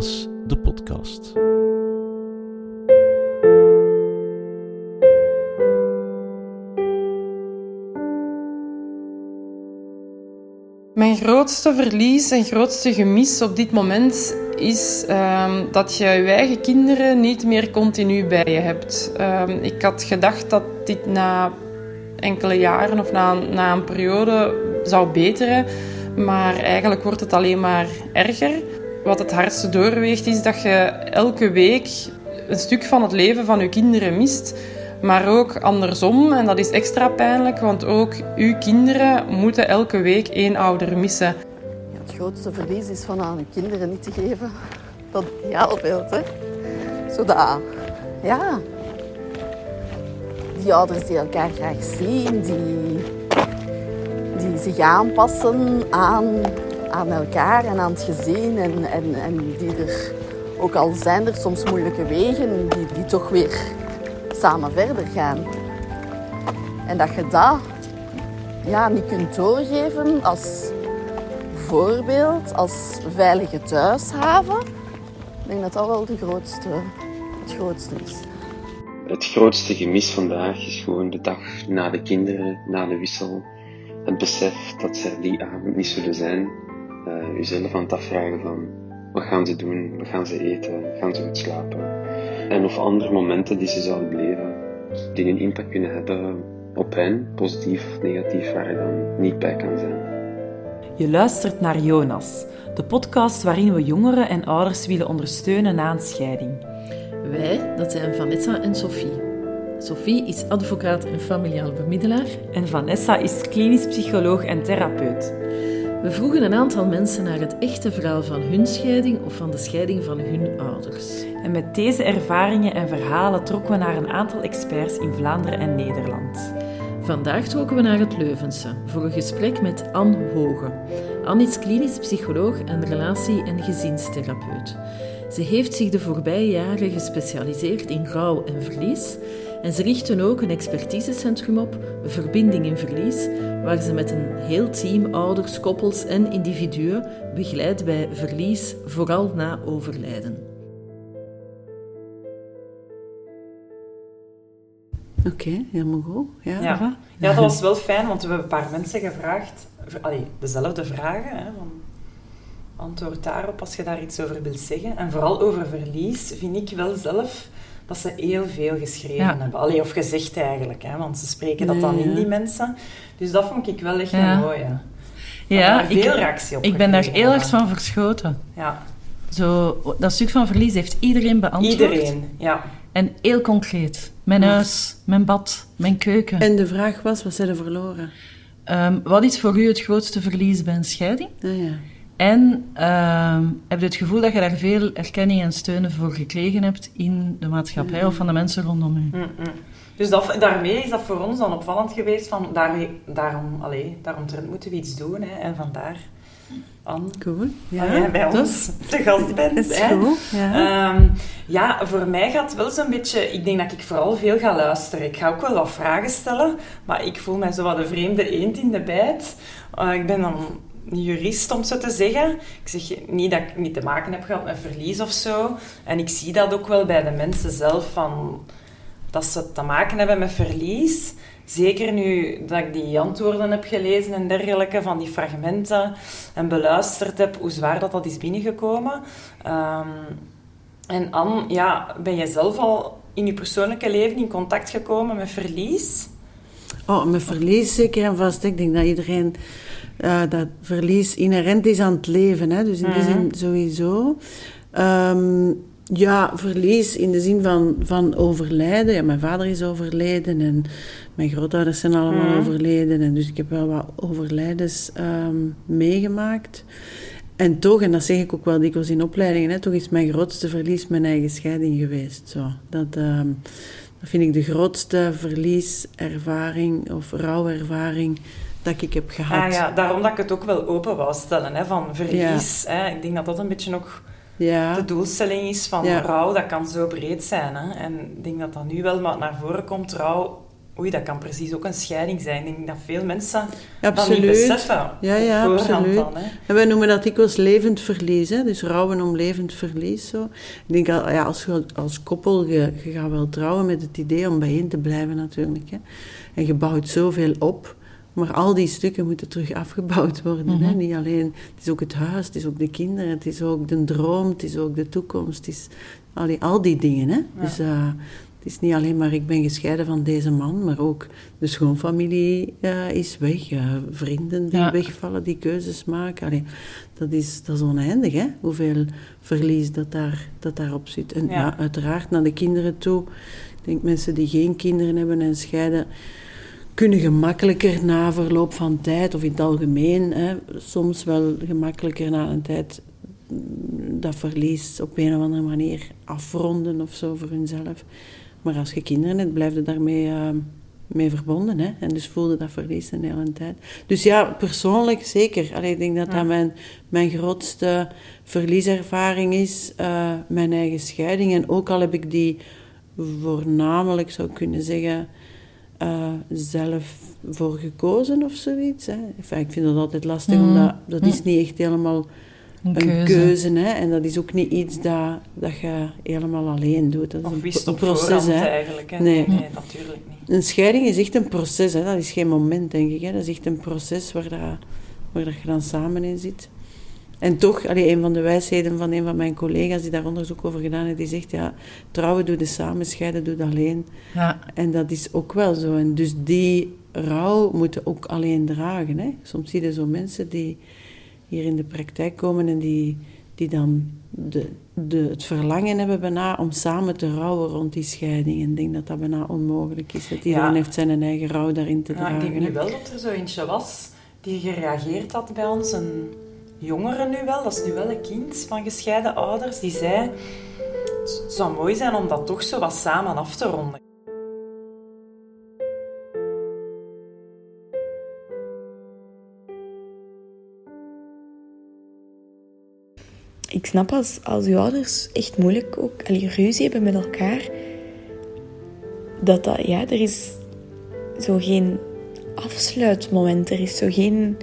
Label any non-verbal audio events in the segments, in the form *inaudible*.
De podcast. Mijn grootste verlies en grootste gemis op dit moment is ehm, dat je je eigen kinderen niet meer continu bij je hebt. Ehm, ik had gedacht dat dit na enkele jaren of na, na een periode zou beteren, maar eigenlijk wordt het alleen maar erger. Wat het hardste doorweegt is dat je elke week een stuk van het leven van je kinderen mist. Maar ook andersom, en dat is extra pijnlijk, want ook uw kinderen moeten elke week één ouder missen. Het grootste verlies is van aan hun kinderen niet te geven dat ideaalbeeld. Hè? Zodat, ja, die ouders die elkaar graag zien, die, die zich aanpassen aan, aan elkaar en aan het gezin. En, en, en die er, ook al zijn er soms moeilijke wegen, die, die toch weer samen verder gaan. En dat je dat ja, niet kunt doorgeven als voorbeeld, als veilige thuishaven. Ik denk dat dat wel de grootste, het grootste is. Het grootste gemis vandaag is gewoon de dag na de kinderen, na de wissel. Het besef dat ze die avond niet zullen zijn. Uh, jezelf aan het afvragen van wat gaan ze doen, wat gaan ze eten, gaan ze goed slapen. En of andere momenten die ze zouden beleven, die een impact kunnen hebben op hen, positief of negatief, waar je dan niet bij kan zijn. Je luistert naar Jonas, de podcast waarin we jongeren en ouders willen ondersteunen na een scheiding. Wij, dat zijn Vanessa en Sophie. Sophie is advocaat en familiaal bemiddelaar. En Vanessa is klinisch psycholoog en therapeut. We vroegen een aantal mensen naar het echte verhaal van hun scheiding of van de scheiding van hun ouders. En met deze ervaringen en verhalen trokken we naar een aantal experts in Vlaanderen en Nederland. Vandaag trokken we naar het Leuvense voor een gesprek met Anne Hoge. Anne is klinisch psycholoog en relatie- en gezinstherapeut. Ze heeft zich de voorbije jaren gespecialiseerd in rouw en verlies en ze richten ook een expertisecentrum op, Verbinding in Verlies, waar ze met een heel team ouders, koppels en individuen begeleidt bij verlies, vooral na overlijden. Oké, helemaal goed. Ja. Ja. ja, dat was wel fijn, want we hebben een paar mensen gevraagd, allee, dezelfde vragen, hè, van antwoord daarop als je daar iets over wilt zeggen. En vooral over verlies vind ik wel zelf dat ze heel veel geschreven hebben. Allee, of gezegd eigenlijk, hè, want ze spreken dat dan in, die mensen. Dus dat vond ik wel echt ja. mooi. Ja, ja veel ik, reactie op ik ben daar heel erg van verschoten. Ja. Zo, dat stuk van verlies heeft iedereen beantwoord. Iedereen, ja. En heel concreet. Mijn huis, mijn bad, mijn keuken. En de vraag was, wat zijn er verloren? Um, wat is voor u het grootste verlies bij een scheiding? Ah, ja. En uh, heb je het gevoel dat je daar veel erkenning en steun voor gekregen hebt in de maatschappij of van de mensen rondom u? Mm Dus dat, daarmee is dat voor ons dan opvallend geweest van daarmee, daarom, allee, daarom moeten we iets doen. Hè, en vandaar Anne, cool. ja, bij ons te gast *laughs* bent. hè. Ja. Um, ja, voor mij gaat het wel zo'n beetje... Ik denk dat ik vooral veel ga luisteren. Ik ga ook wel wat vragen stellen, maar ik voel mij zo wat een vreemde eend in de bijt. Uh, ik ben dan jurist, om zo te zeggen. Ik zeg niet dat ik niet te maken heb gehad met verlies of zo. En ik zie dat ook wel bij de mensen zelf, van, dat ze te maken hebben met verlies. Zeker nu dat ik die antwoorden heb gelezen en dergelijke, van die fragmenten, en beluisterd heb hoe zwaar dat, dat is binnengekomen. Um, en Anne, ja, ben je zelf al in je persoonlijke leven in contact gekomen met verlies? Oh, met verlies zeker en vast. Ik denk dat iedereen uh, dat verlies inherent is aan het leven. Hè? Dus in die zin mhm. sowieso. Um, ja, verlies in de zin van, van overlijden. Ja, mijn vader is overleden en mijn grootouders zijn allemaal mhm. overleden. En dus ik heb wel wat overlijdens um, meegemaakt. En toch, en dat zeg ik ook wel dikwijls in opleidingen, hè, toch is mijn grootste verlies mijn eigen scheiding geweest. Zo. Dat, um, dat vind ik de grootste verlieservaring of rouwervaring dat ik heb gehad. Ah, ja, daarom dat ik het ook wel open wou stellen, hè, van verlies. Hè. Ik denk dat dat een beetje ook ja. de doelstelling is van rouw. Dat kan zo breed zijn. Hè. En ik denk dat dat nu wel naar voren komt. Rouw oei, dat kan precies ook een scheiding zijn. Ik denk dat veel mensen absoluut. dat niet beseffen. Ja, ja, absoluut. Dan, en wij noemen dat dikwijls levend verlies. Hè? Dus rouwen om levend verlies. Zo. Ik denk, ja, als, je, als koppel, je, je gaat wel trouwen met het idee om bijeen te blijven natuurlijk. Hè? En je bouwt zoveel op. Maar al die stukken moeten terug afgebouwd worden. hè? Mhm. Niet alleen, het is ook het huis, het is ook de kinderen, het is ook de droom, het is ook de toekomst. Het is al al die dingen. Hè? Dus uh, het is niet alleen maar ik ben gescheiden van deze man, maar ook de schoonfamilie uh, is weg. Uh, vrienden die wegvallen, die keuzes maken. Allee, dat, is, dat is oneindig, hè? hoeveel verlies dat, daar, dat daarop zit. En ja. uiteraard naar de kinderen toe. Ik denk mensen die geen kinderen hebben en scheiden kunnen gemakkelijker na verloop van tijd, of in het algemeen, hè, soms wel gemakkelijker na een tijd dat verlies op een of andere manier afronden of zo voor hunzelf. Maar als je kinderen hebt, blijf je daarmee uh, mee verbonden. Hè? En dus voelde dat verlies een hele tijd. Dus ja, persoonlijk zeker. Allee, ik denk dat dat mijn, mijn grootste verlieservaring is. Uh, mijn eigen scheiding. En ook al heb ik die voornamelijk, zou kunnen zeggen uh, zelf voor gekozen of zoiets. Hè. Enfin, ik vind dat altijd lastig, mm. omdat dat is niet echt helemaal een, een keuze. hè. En dat is ook niet iets dat, dat je helemaal alleen doet. Dat is een, een proces. Hè. eigenlijk. Hè. Nee. nee. natuurlijk niet. Een scheiding is echt een proces. Hè. Dat is geen moment, denk ik. Hè. Dat is echt een proces waar, dat, waar dat je dan samen in zit. En toch, allee, een van de wijsheden van een van mijn collega's die daar onderzoek over gedaan heeft, die zegt, ja, trouwen doe je samen, scheiden doe je alleen. Ja. En dat is ook wel zo. En dus die rouw moeten ook alleen dragen. Hè. Soms zie je zo mensen die hier in de praktijk komen en die, die dan de, de, het verlangen hebben bijna om samen te rouwen rond die scheiding. En ik denk dat dat bijna onmogelijk is. Dat iedereen heeft zijn eigen rouw daarin te dragen. Ik denk nu wel dat er zo eentje was die gereageerd had bij ons, een jongere nu wel, dat is nu wel een kind van gescheiden ouders, die zei, het zou mooi zijn om dat toch zo wat samen af te ronden. Ik snap als, als uw ouders echt moeilijk ook allee, ruzie hebben met elkaar, dat dat, ja, er is zo geen afsluitmoment, er is zo geen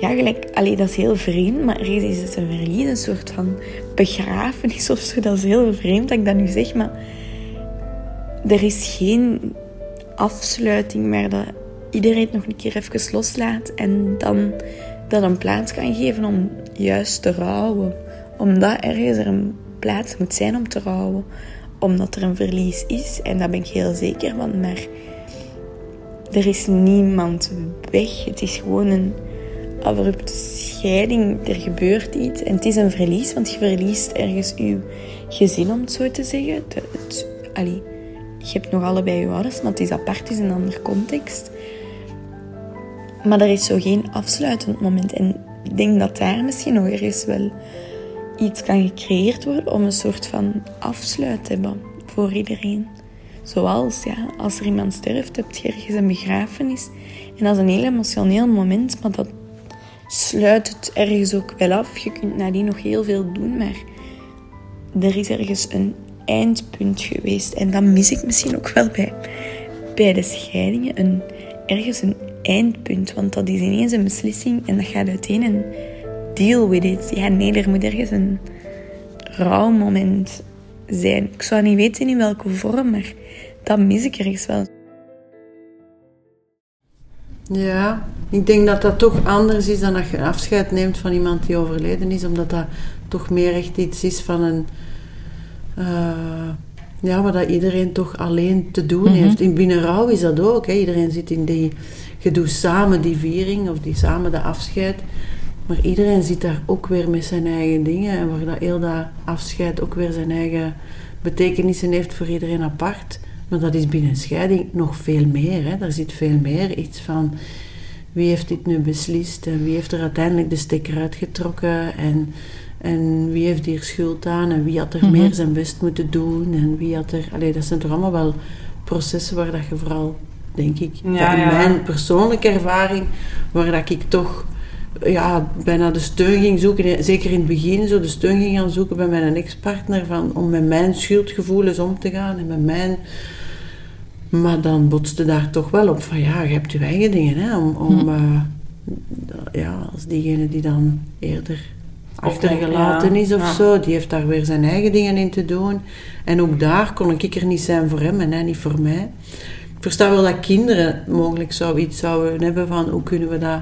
ja, gelijk, allee, dat is heel vreemd, maar ergens is het een verlies, een soort van begrafenis of zo. Dat is heel vreemd dat ik dat nu zeg, maar er is geen afsluiting, maar dat iedereen het nog een keer even loslaat en dan dat een plaats kan geven om juist te rouwen. Omdat ergens er een plaats moet zijn om te rouwen. Omdat er een verlies is, en daar ben ik heel zeker van, maar er is niemand weg. Het is gewoon een abrupte scheiding, er gebeurt iets en het is een verlies, want je verliest ergens je gezin, om het zo te zeggen. Het, het, je hebt nog allebei je ouders, maar het is apart, het is een ander context. Maar er is zo geen afsluitend moment. En ik denk dat daar misschien nog ergens wel iets kan gecreëerd worden om een soort van afsluit te hebben voor iedereen. Zoals, ja, als er iemand sterft, heb je ergens een begrafenis. En dat is een heel emotioneel moment, maar dat sluit het ergens ook wel af. Je kunt nadien nog heel veel doen, maar er is ergens een eindpunt geweest. En dat mis ik misschien ook wel bij, bij de scheidingen. Een, ergens een eindpunt, want dat is ineens een beslissing en dat gaat uiteen en deal with it. Ja, nee, er moet ergens een rouwmoment zijn. Ik zou niet weten in welke vorm, maar dat mis ik ergens wel. Ja, ik denk dat dat toch anders is dan dat je afscheid neemt van iemand die overleden is, omdat dat toch meer echt iets is van een. Uh, ja, wat dat iedereen toch alleen te doen mhm. heeft. In binnen rouw is dat ook. Hè. Iedereen zit in die. Je doet samen die viering of die samen de afscheid. Maar iedereen zit daar ook weer met zijn eigen dingen. En waar dat heel dat afscheid ook weer zijn eigen betekenissen heeft voor iedereen apart. Maar dat is binnen scheiding nog veel meer. Hè. Daar zit veel meer iets van wie heeft dit nu beslist en wie heeft er uiteindelijk de stekker uitgetrokken en, en wie heeft hier schuld aan en wie had er mhm. meer zijn best moeten doen en wie had er... Allee, dat zijn toch allemaal wel processen waar dat je vooral, denk ik, in mijn persoonlijke ervaring, waar dat ik toch ja, bijna de steun ging zoeken, zeker in het begin, zo de steun ging gaan zoeken bij mijn ex-partner, van, om met mijn schuldgevoelens om te gaan en met mijn Maar dan botste daar toch wel op van ja, je hebt je eigen dingen. Hè, om, om hm. uh, ja, als diegene die dan eerder achtergelaten is of zo, die heeft daar weer zijn eigen dingen in te doen. En ook daar kon ik er niet zijn voor hem en hij niet voor mij. Ik versta wel dat kinderen mogelijk zoiets zouden hebben van hoe kunnen we dat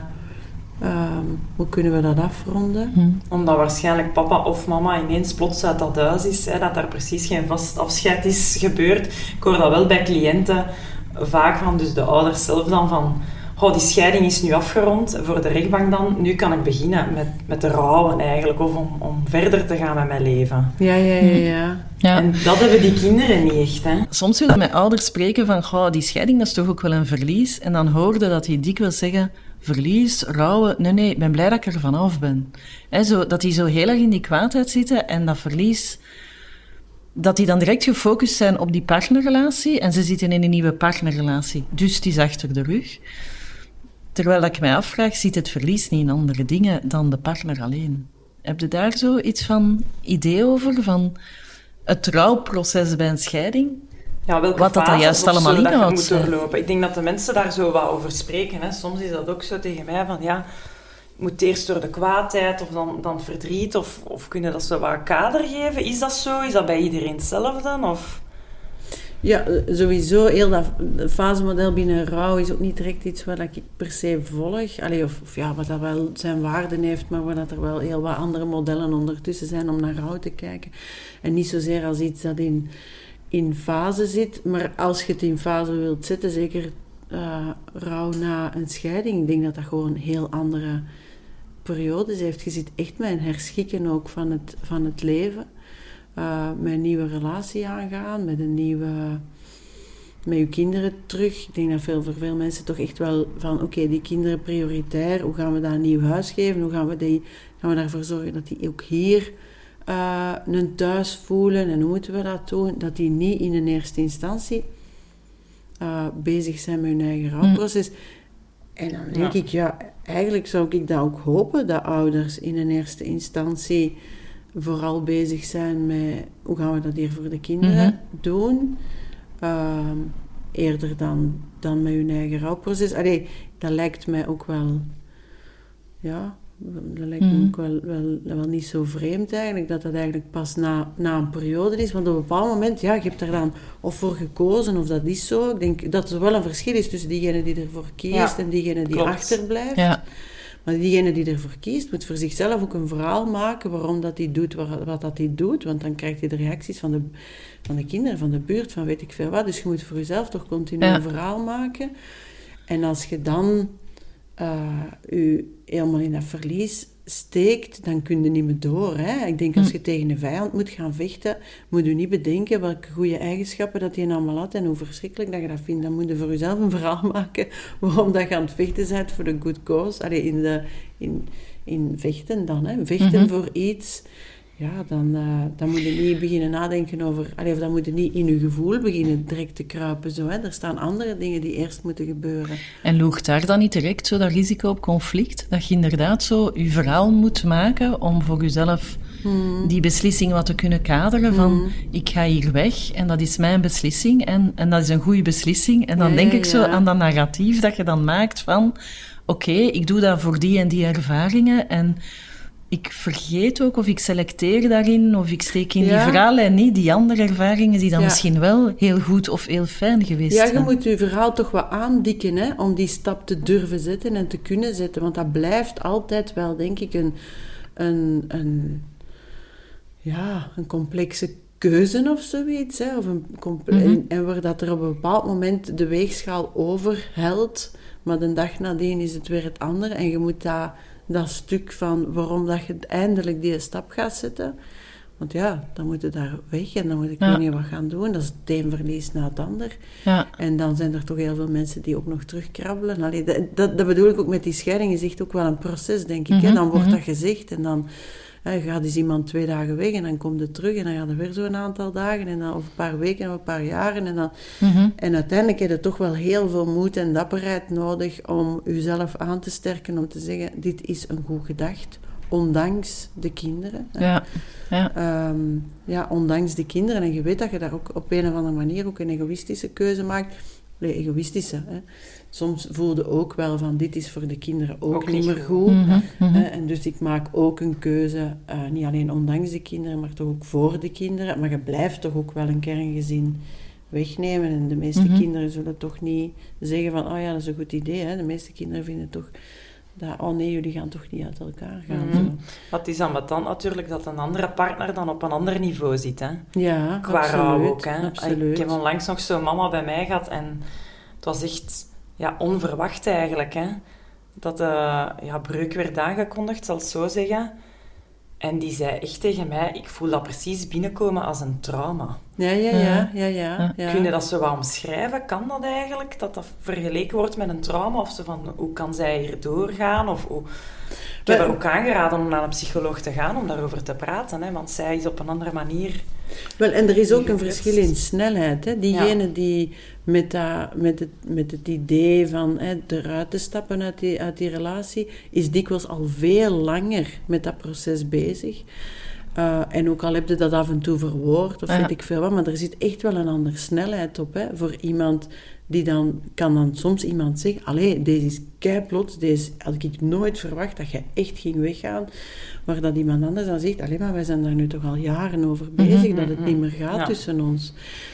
Ehm, hoe kunnen we dat afronden? Hm. Omdat waarschijnlijk papa of mama ineens plots uit dat huis is, hè, dat daar precies geen vast afscheid is gebeurd. Ik hoor dat wel bij cliënten vaak van, dus de ouders zelf dan van, oh, die scheiding is nu afgerond voor de rechtbank dan, nu kan ik beginnen met, met de rouwen eigenlijk, of om, om verder te gaan met mijn leven. Ja, ja, ja, ja. ja. En dat hebben die kinderen niet echt, hè. Soms willen mijn ouders spreken van, oh, die scheiding dat is toch ook wel een verlies. En dan hoorde dat hij dikwijls zeggen verlies, rouwen. Nee, nee, ik ben blij dat ik er vanaf ben. He, zo, dat die zo heel erg in die kwaadheid zitten en dat verlies, dat die dan direct gefocust zijn op die partnerrelatie en ze zitten in een nieuwe partnerrelatie. Dus het is achter de rug. Terwijl ik mij afvraag, ziet het verlies niet in andere dingen dan de partner alleen? Heb je daar zo iets van idee over, van het rouwproces bij een scheiding? Ja, welke wat dat dan juist allemaal inhoudt. moet doorlopen. Ik denk dat de mensen daar zo wat over spreken. Hè. Soms is dat ook zo tegen mij van ja, ik moet eerst door de kwaadheid of dan, dan verdriet of, of kunnen dat zo wat kader geven. Is dat zo? Is dat bij iedereen hetzelfde? Of... Ja, sowieso. Heel dat fasemodel binnen rouw is ook niet direct iets wat ik per se volg. Allee, of, of, ja, wat dat wel zijn waarden heeft, maar waar dat er wel heel wat andere modellen ondertussen zijn om naar rouw te kijken. En niet zozeer als iets dat in in fase zit. Maar als je het in fase wilt zetten, zeker uh, na een scheiding, ik denk dat dat gewoon heel andere periodes heeft. Je zit echt een herschikken ook van het, van het leven. Met een nieuwe relatie aangaan, met een nieuwe... Met je kinderen terug. Ik denk dat veel, voor veel mensen toch echt wel van... Oké, die kinderen prioritair. Hoe gaan we dat een nieuw huis geven? Hoe gaan we, die, gaan we ervoor zorgen dat die ook hier uh, een thuis voelen en hoe moeten we dat doen, dat die niet in een eerste instantie uh, bezig zijn met hun eigen rouwproces. En dan denk ik, ja, eigenlijk zou ik dat ook hopen, dat ouders in een eerste instantie vooral bezig zijn met hoe gaan we dat hier voor de kinderen mhm. doen, uh, eerder dan, dan met hun eigen rouwproces. Allee, dat lijkt mij ook wel, ja, dat lijkt me mhm. ook wel, wel, wel niet zo vreemd eigenlijk, dat dat eigenlijk pas na, na een periode is. Want op een bepaald moment, ja, je hebt er dan of voor gekozen of dat is zo. Ik denk dat er wel een verschil is tussen diegene die ervoor kiest en diegene die achterblijft. Ja. Maar diegene die ervoor kiest, moet voor zichzelf ook een verhaal maken waarom dat hij doet wat, wat dat hij doet. Want dan krijgt hij de reacties van de, van de kinderen, van de buurt, van weet ik veel wat. Dus je moet voor jezelf toch continu een verhaal maken. En als je dan uh, u helemaal in dat verlies steekt, dan kun je niet meer door. Hè? Ik denk als hm. je tegen een vijand moet gaan vechten, moet je niet bedenken welke goede eigenschappen dat hij allemaal had en hoe verschrikkelijk dat je dat vindt. Dan moet je voor jezelf een verhaal *laughs* maken waarom dat je aan het vechten bent voor de good cause. Allee, in, de, in, in vechten dan, hè? vechten mhm. voor iets ja, dan, uh, dan moet je niet beginnen nadenken over... Allee, of dan moet je niet in je gevoel beginnen direct te kruipen. Zo, hè. Er staan andere dingen die eerst moeten gebeuren. En loegt daar dan niet direct zo dat risico op conflict? Dat je inderdaad zo je verhaal moet maken om voor jezelf hmm. die beslissing wat te kunnen kaderen van... Hmm. Ik ga hier weg en dat is mijn beslissing en, en dat is een goede beslissing. En dan denk ik zo aan dat narratief dat je dan maakt van... Oké, ik doe dat voor die en die ervaringen en ik vergeet ook of ik selecteer daarin of ik steek in die verhalen en niet die andere ervaringen die dan misschien wel heel goed of heel fijn geweest zijn. Ja, je moet je verhaal toch wat aandikken hè, om die stap te durven zetten en te kunnen zetten. Want dat blijft altijd wel, denk ik, een, een, een, ja, een complexe keuze of zoiets. Hè, of een mhm. en, en waar dat er op een bepaald moment de weegschaal overhelt, maar de dag nadien is het weer het andere en je moet daar dat stuk van waarom dat je eindelijk die stap gaat zetten. Want ja, dan moet je daar weg en dan moet ik ja. niet wat gaan doen. Dat is het een verlies na het ander. Ja. En dan zijn er toch heel veel mensen die ook nog terugkrabbelen. Allee, dat, dat, dat bedoel ik ook met die scheiding. is echt ook wel een proces, denk ik. Mm Dan wordt mhm. dat gezegd en dan ja, gaat dus iemand twee dagen weg en dan komt het terug en dan gaat er weer zo'n aantal dagen en dan of een paar weken of een paar jaren. En, dan, mhm. en uiteindelijk heb je toch wel heel veel moed en dapperheid nodig om jezelf aan te sterken, om te zeggen, dit is een goed gedacht, ondanks de kinderen. Ja. Ja. Ehm, ja, ondanks de kinderen. En je weet dat je daar ook op een of andere manier ook een egoïstische keuze maakt. Egoïstische. Hè. Soms voelde ook wel van dit is voor de kinderen ook, niet meer goed. Mhm, mhm. En dus ik maak ook een keuze, uh, niet alleen ondanks de kinderen, maar toch ook voor de kinderen. Maar je blijft toch ook wel een kerngezin wegnemen. En de meeste mhm. kinderen zullen toch niet zeggen van, oh ja, dat is een goed idee. Hè. De meeste kinderen vinden toch dat, oh nee, jullie gaan toch niet uit elkaar gaan. Mm -hmm. Wat is dan dan natuurlijk dat een andere partner dan op een ander niveau zit, hè? Ja, Qua absoluut, ook, hè? Absoluut. Ik heb onlangs nog zo'n mama bij mij gehad en het was echt ja, onverwacht eigenlijk, hè? Dat de ja, breuk werd aangekondigd, zal ik zo zeggen. En die zei echt tegen mij, ik voel dat precies binnenkomen als een trauma. Ja, ja, ja. ja, ja, ja. Kun je dat zo wat omschrijven? Kan dat eigenlijk? Dat dat vergeleken wordt met een trauma? Of zo van, hoe kan zij hier doorgaan? Of hoe... Ik heb haar ook aangeraden om naar een psycholoog te gaan, om daarover te praten. Hè, want zij is op een andere manier... Wel, en er is ook een verschil in snelheid. Hè. Diegene die met, dat, met, het, met het idee van hè, eruit te stappen uit die, uit die relatie, is dikwijls al veel langer met dat proces bezig. Uh, en ook al heb je dat af en toe verwoord, of weet ik veel wat, maar er zit echt wel een andere snelheid op. Hè, voor iemand die dan, kan dan soms iemand zeggen, allee, deze is keiplots, deze had ik nooit verwacht dat je echt ging weggaan. Maar dat iemand anders dan zegt, allee, maar wij zijn daar nu toch al jaren over mhm, bezig, dat het mhm, niet meer gaat tussen ons.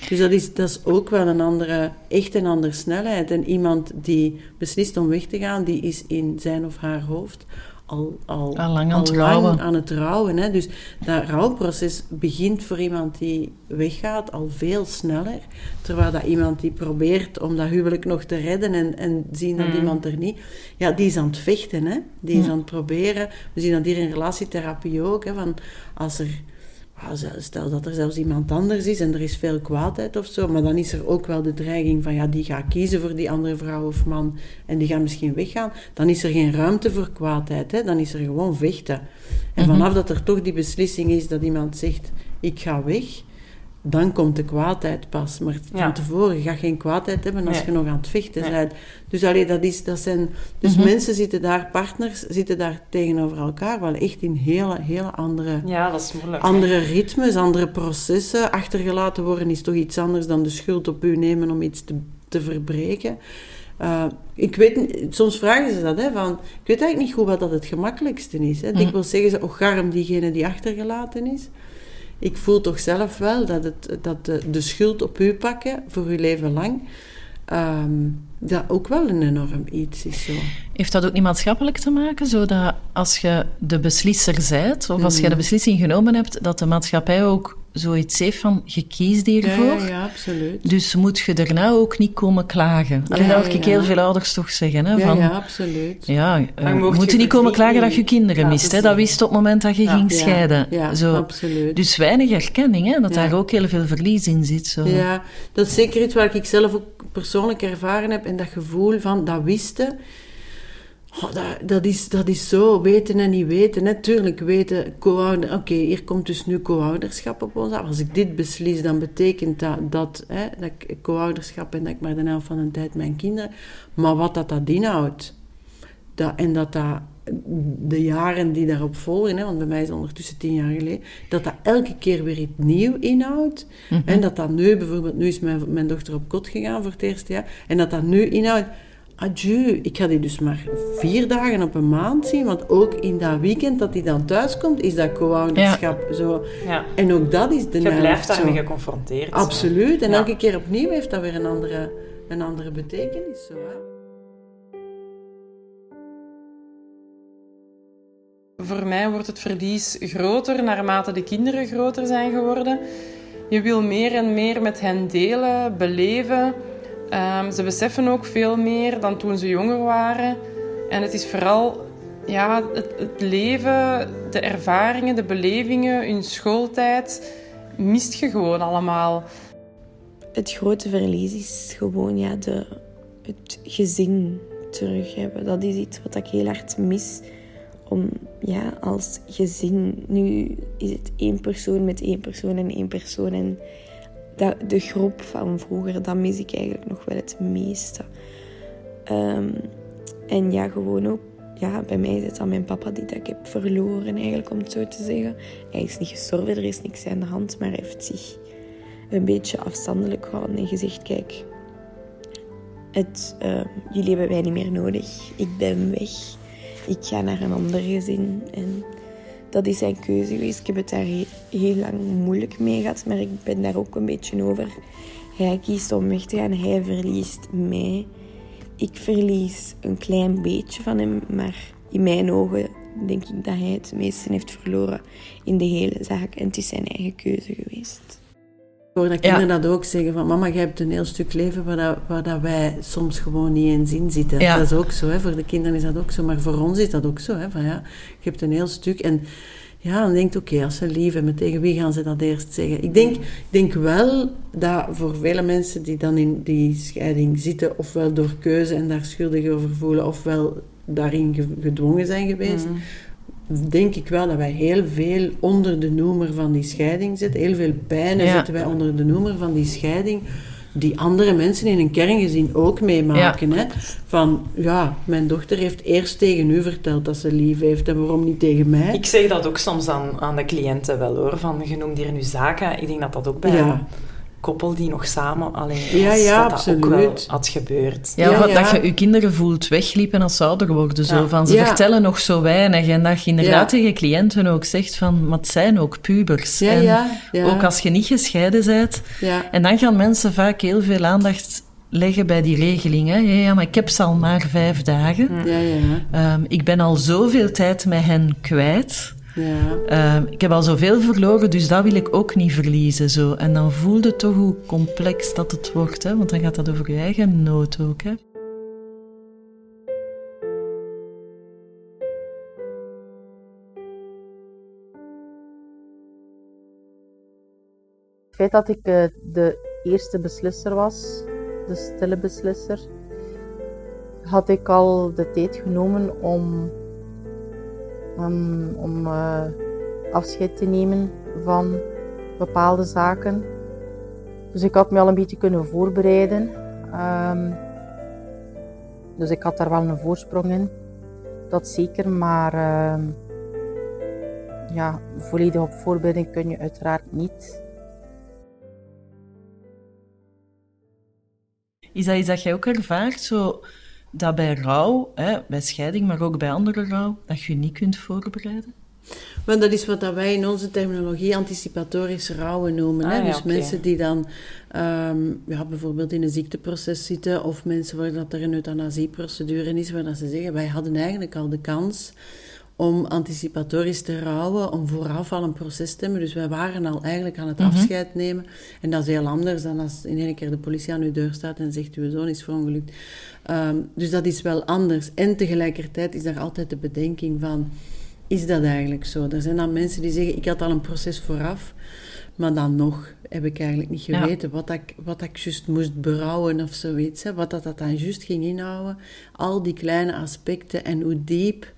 Dus dat is, dat is ook wel een andere, echt een andere snelheid. En iemand die beslist om weg te gaan, die is in zijn of haar hoofd al, al, al lang, aan, het rouwen. aan het rouwen. Hè? Dus dat rouwproces begint voor iemand die weggaat al veel sneller. Terwijl dat iemand die probeert om dat huwelijk nog te redden en, en zien dat mm. iemand er niet... Ja, die is aan het vechten, hè. Die is mm. aan het proberen. We zien dat hier in relatietherapie ook, hè. Van als er stel dat er zelfs iemand anders is en er is veel kwaadheid of zo, maar dan is er ook wel de dreiging van ja, die gaat kiezen voor die andere vrouw of man en die gaat misschien weggaan. Dan is er geen ruimte voor kwaadheid, hè? dan is er gewoon vechten. En mhm. vanaf dat er toch die beslissing is dat iemand zegt: ik ga weg, dan komt de kwaadheid pas. Maar van tevoren ga je geen kwaadheid hebben als je nog aan het vechten bent. Dus, allee, dat is, dat zijn, dus mhm. mensen zitten daar, partners zitten daar tegenover elkaar, wel echt in hele, hele andere, ja, dat is moeilijk, andere ritmes, andere processen. Achtergelaten worden is toch iets anders dan de schuld op u nemen om iets te, te verbreken. Uh, ik weet, soms vragen ze dat, hè, van, ik weet eigenlijk niet goed wat dat het gemakkelijkste is. Hè. Mm. wil zeggen ze, oh garm diegene die achtergelaten is ik voel toch zelf wel dat, het, dat de, de schuld op u pakken voor uw leven lang, um, dat ook wel een enorm iets is. Zo. Heeft dat ook niet maatschappelijk te maken? Zodat als je de beslisser bent, of als je de mm. beslissing genomen hebt, dat de maatschappij ook zoiets heeft van, je kiest hiervoor. Ja, ja, absoluut. Dus moet je daarna ook niet komen klagen. Ja, dat hoor ik heel veel ouders toch zeggen. Hè, van, ja, absoluut. Ja, uh, moet je niet komen klagen dat je kinderen mist. Hè, dat wist op het moment dat je ging scheiden. Ja, zo. absoluut. Dus weinig erkenning, hè, dat daar ook heel veel verlies in zit. Zo. Ja, dat is zeker iets waar ik zelf ook persoonlijk ervaren heb. En dat gevoel van, dat wisten Oh, dat, dat, is, dat is zo, weten en niet weten. Natuurlijk weten, co-ouder, oké, hier komt dus nu co-ouderschap op ons af. Als ik dit beslis, dan betekent dat, dat, hè, dat ik co-ouderschap en dat ik maar de helft van de tijd mijn kinderen... Maar wat dat, dat inhoudt, dat, en dat dat de jaren die daarop volgen, hè, want bij mij is het ondertussen tien jaar geleden, dat dat elke keer weer iets nieuw inhoudt. Mhm. En dat dat nu, bijvoorbeeld, nu is mijn, mijn dochter op kot gegaan voor het eerste jaar, en dat dat nu inhoudt adieu. Ik ga die dus maar vier dagen op een maand zien, want ook in dat weekend dat hij dan thuis komt, is dat co-ouderschap zo. Ja. En ook dat is de Je blijft daarmee geconfronteerd. Absoluut. En elke keer opnieuw heeft dat weer een andere, een andere betekenis. Zo, hè. Voor mij wordt het verlies groter naarmate de kinderen groter zijn geworden. Je wil meer en meer met hen delen, beleven. Um, ze beseffen ook veel meer dan toen ze jonger waren. En het is vooral ja, het, het, leven, de ervaringen, de belevingen, hun schooltijd, mist je gewoon allemaal. Het grote verlies is gewoon ja, de, het gezin terug hebben. Dat is iets wat ik heel hard mis. Om ja, als gezin, nu is het één persoon met één persoon en één persoon. En de groep van vroeger, dat mis ik eigenlijk nog wel het meeste. Ehm, en ja, gewoon ook, ja, bij mij is het dan mijn papa die dat ik heb verloren, eigenlijk, om het zo te zeggen. Hij is niet gestorven, er is niks aan de hand, maar hij heeft zich een beetje afstandelijk gehouden en gezegd, kijk, het, uh, jullie hebben mij niet meer nodig, ik ben weg, ik ga naar een ander gezin. En dat is zijn keuze geweest. Ik heb het daar heel, lang moeilijk mee gehad, maar ik ben daar ook een beetje over. Hij kiest om weg te gaan, hij verliest mij. Ik verlies een klein beetje van hem, maar in mijn ogen denk ik dat hij het meeste heeft verloren in de hele zaak. En het is zijn eigen keuze geweest. Ik hoor dat kinderen dat ook zeggen, van mama, jij hebt een heel stuk leven waar, dat, waar dat wij soms gewoon niet in zin zitten. Dat is ook zo, hè. voor de kinderen is dat ook zo, maar voor ons is dat ook zo. Hè. Van, ja, je hebt een heel stuk en ja, dan denkt oké, als ze lief hebben, tegen wie gaan ze dat eerst zeggen? Ik denk, ik denk wel dat voor vele mensen die dan in die scheiding zitten, ofwel door keuze en daar schuldig over voelen, ofwel daarin gedwongen zijn geweest, mm denk ik wel dat wij heel veel onder de noemer van die scheiding zitten. Heel veel pijnen zitten wij onder de noemer van die scheiding. Die andere mensen in een kerngezin ook meemaken. Hè? Van, ja, mijn dochter heeft eerst tegen u verteld dat ze lief heeft en waarom niet tegen mij? Ik zeg dat ook soms aan, aan de cliënten wel hoor. Van, je noemt hier nu zaken. Ik denk dat dat ook bij ja koppel die nog samen alleen ja, ja, dat absoluut. ook wel had gebeurd. Ja, ja, dat je je kinderen voelt wegliepen als ze ouder worden. Zo. Van, ze vertellen nog zo weinig. En dat je inderdaad tegen cliënten ook zegt van, maar het zijn ook pubers. en ook als je niet gescheiden bent. En dan gaan mensen vaak heel veel aandacht leggen bij die regeling. Hè? Ja, ja, maar ik heb ze al maar vijf dagen. Ja, ja. Um, ik ben al zoveel tijd met hen kwijt. Ja. Uh, ik heb al zoveel verloren, dus dat wil ik ook niet verliezen. Zo. En dan voelde toch hoe complex dat het wordt, hè? want dan gaat dat over je eigen nood ook. Hè? Het feit dat ik uh, de eerste beslisser was, de stille beslisser, had ik al de tijd genomen om om, uh, afscheid te nemen van bepaalde zaken. Dus ik had me al een beetje kunnen voorbereiden. Um, dus ik had daar wel een voorsprong in. Dat zeker, maar uh, ja, volledig op voorbereiding kun je uiteraard niet. Is dat dat jij ook ervaart? Zo dat bij rouw, hè, bij scheiding, maar ook bij andere rouw, dat je niet kunt voorbereiden? Want dat is wat dat wij in onze terminologie anticipatorisch rouwen noemen. hè? Ah, dus mensen die dan ehm, ja, bijvoorbeeld in een ziekteproces zitten, of mensen waar dat er een euthanasieprocedure is, waar dat ze zeggen, wij hadden eigenlijk al de kans om anticipatorisch te rouwen, om vooraf al een proces te hebben. Dus wij waren al eigenlijk aan het mhm. afscheid nemen. En dat is heel anders dan als in één keer de politie aan uw deur staat en zegt, uw zoon is verongelukt. Um, dus dat is wel anders. En tegelijkertijd is daar altijd de bedenking van, is dat eigenlijk zo? Er zijn dan mensen die zeggen, ik had al een proces vooraf, maar dan nog heb ik eigenlijk niet geweten wat, ik, wat ik juist moest berouwen of zoiets. Hè? Wat dat, dat dan juist ging inhouden. Al die kleine aspecten en hoe diep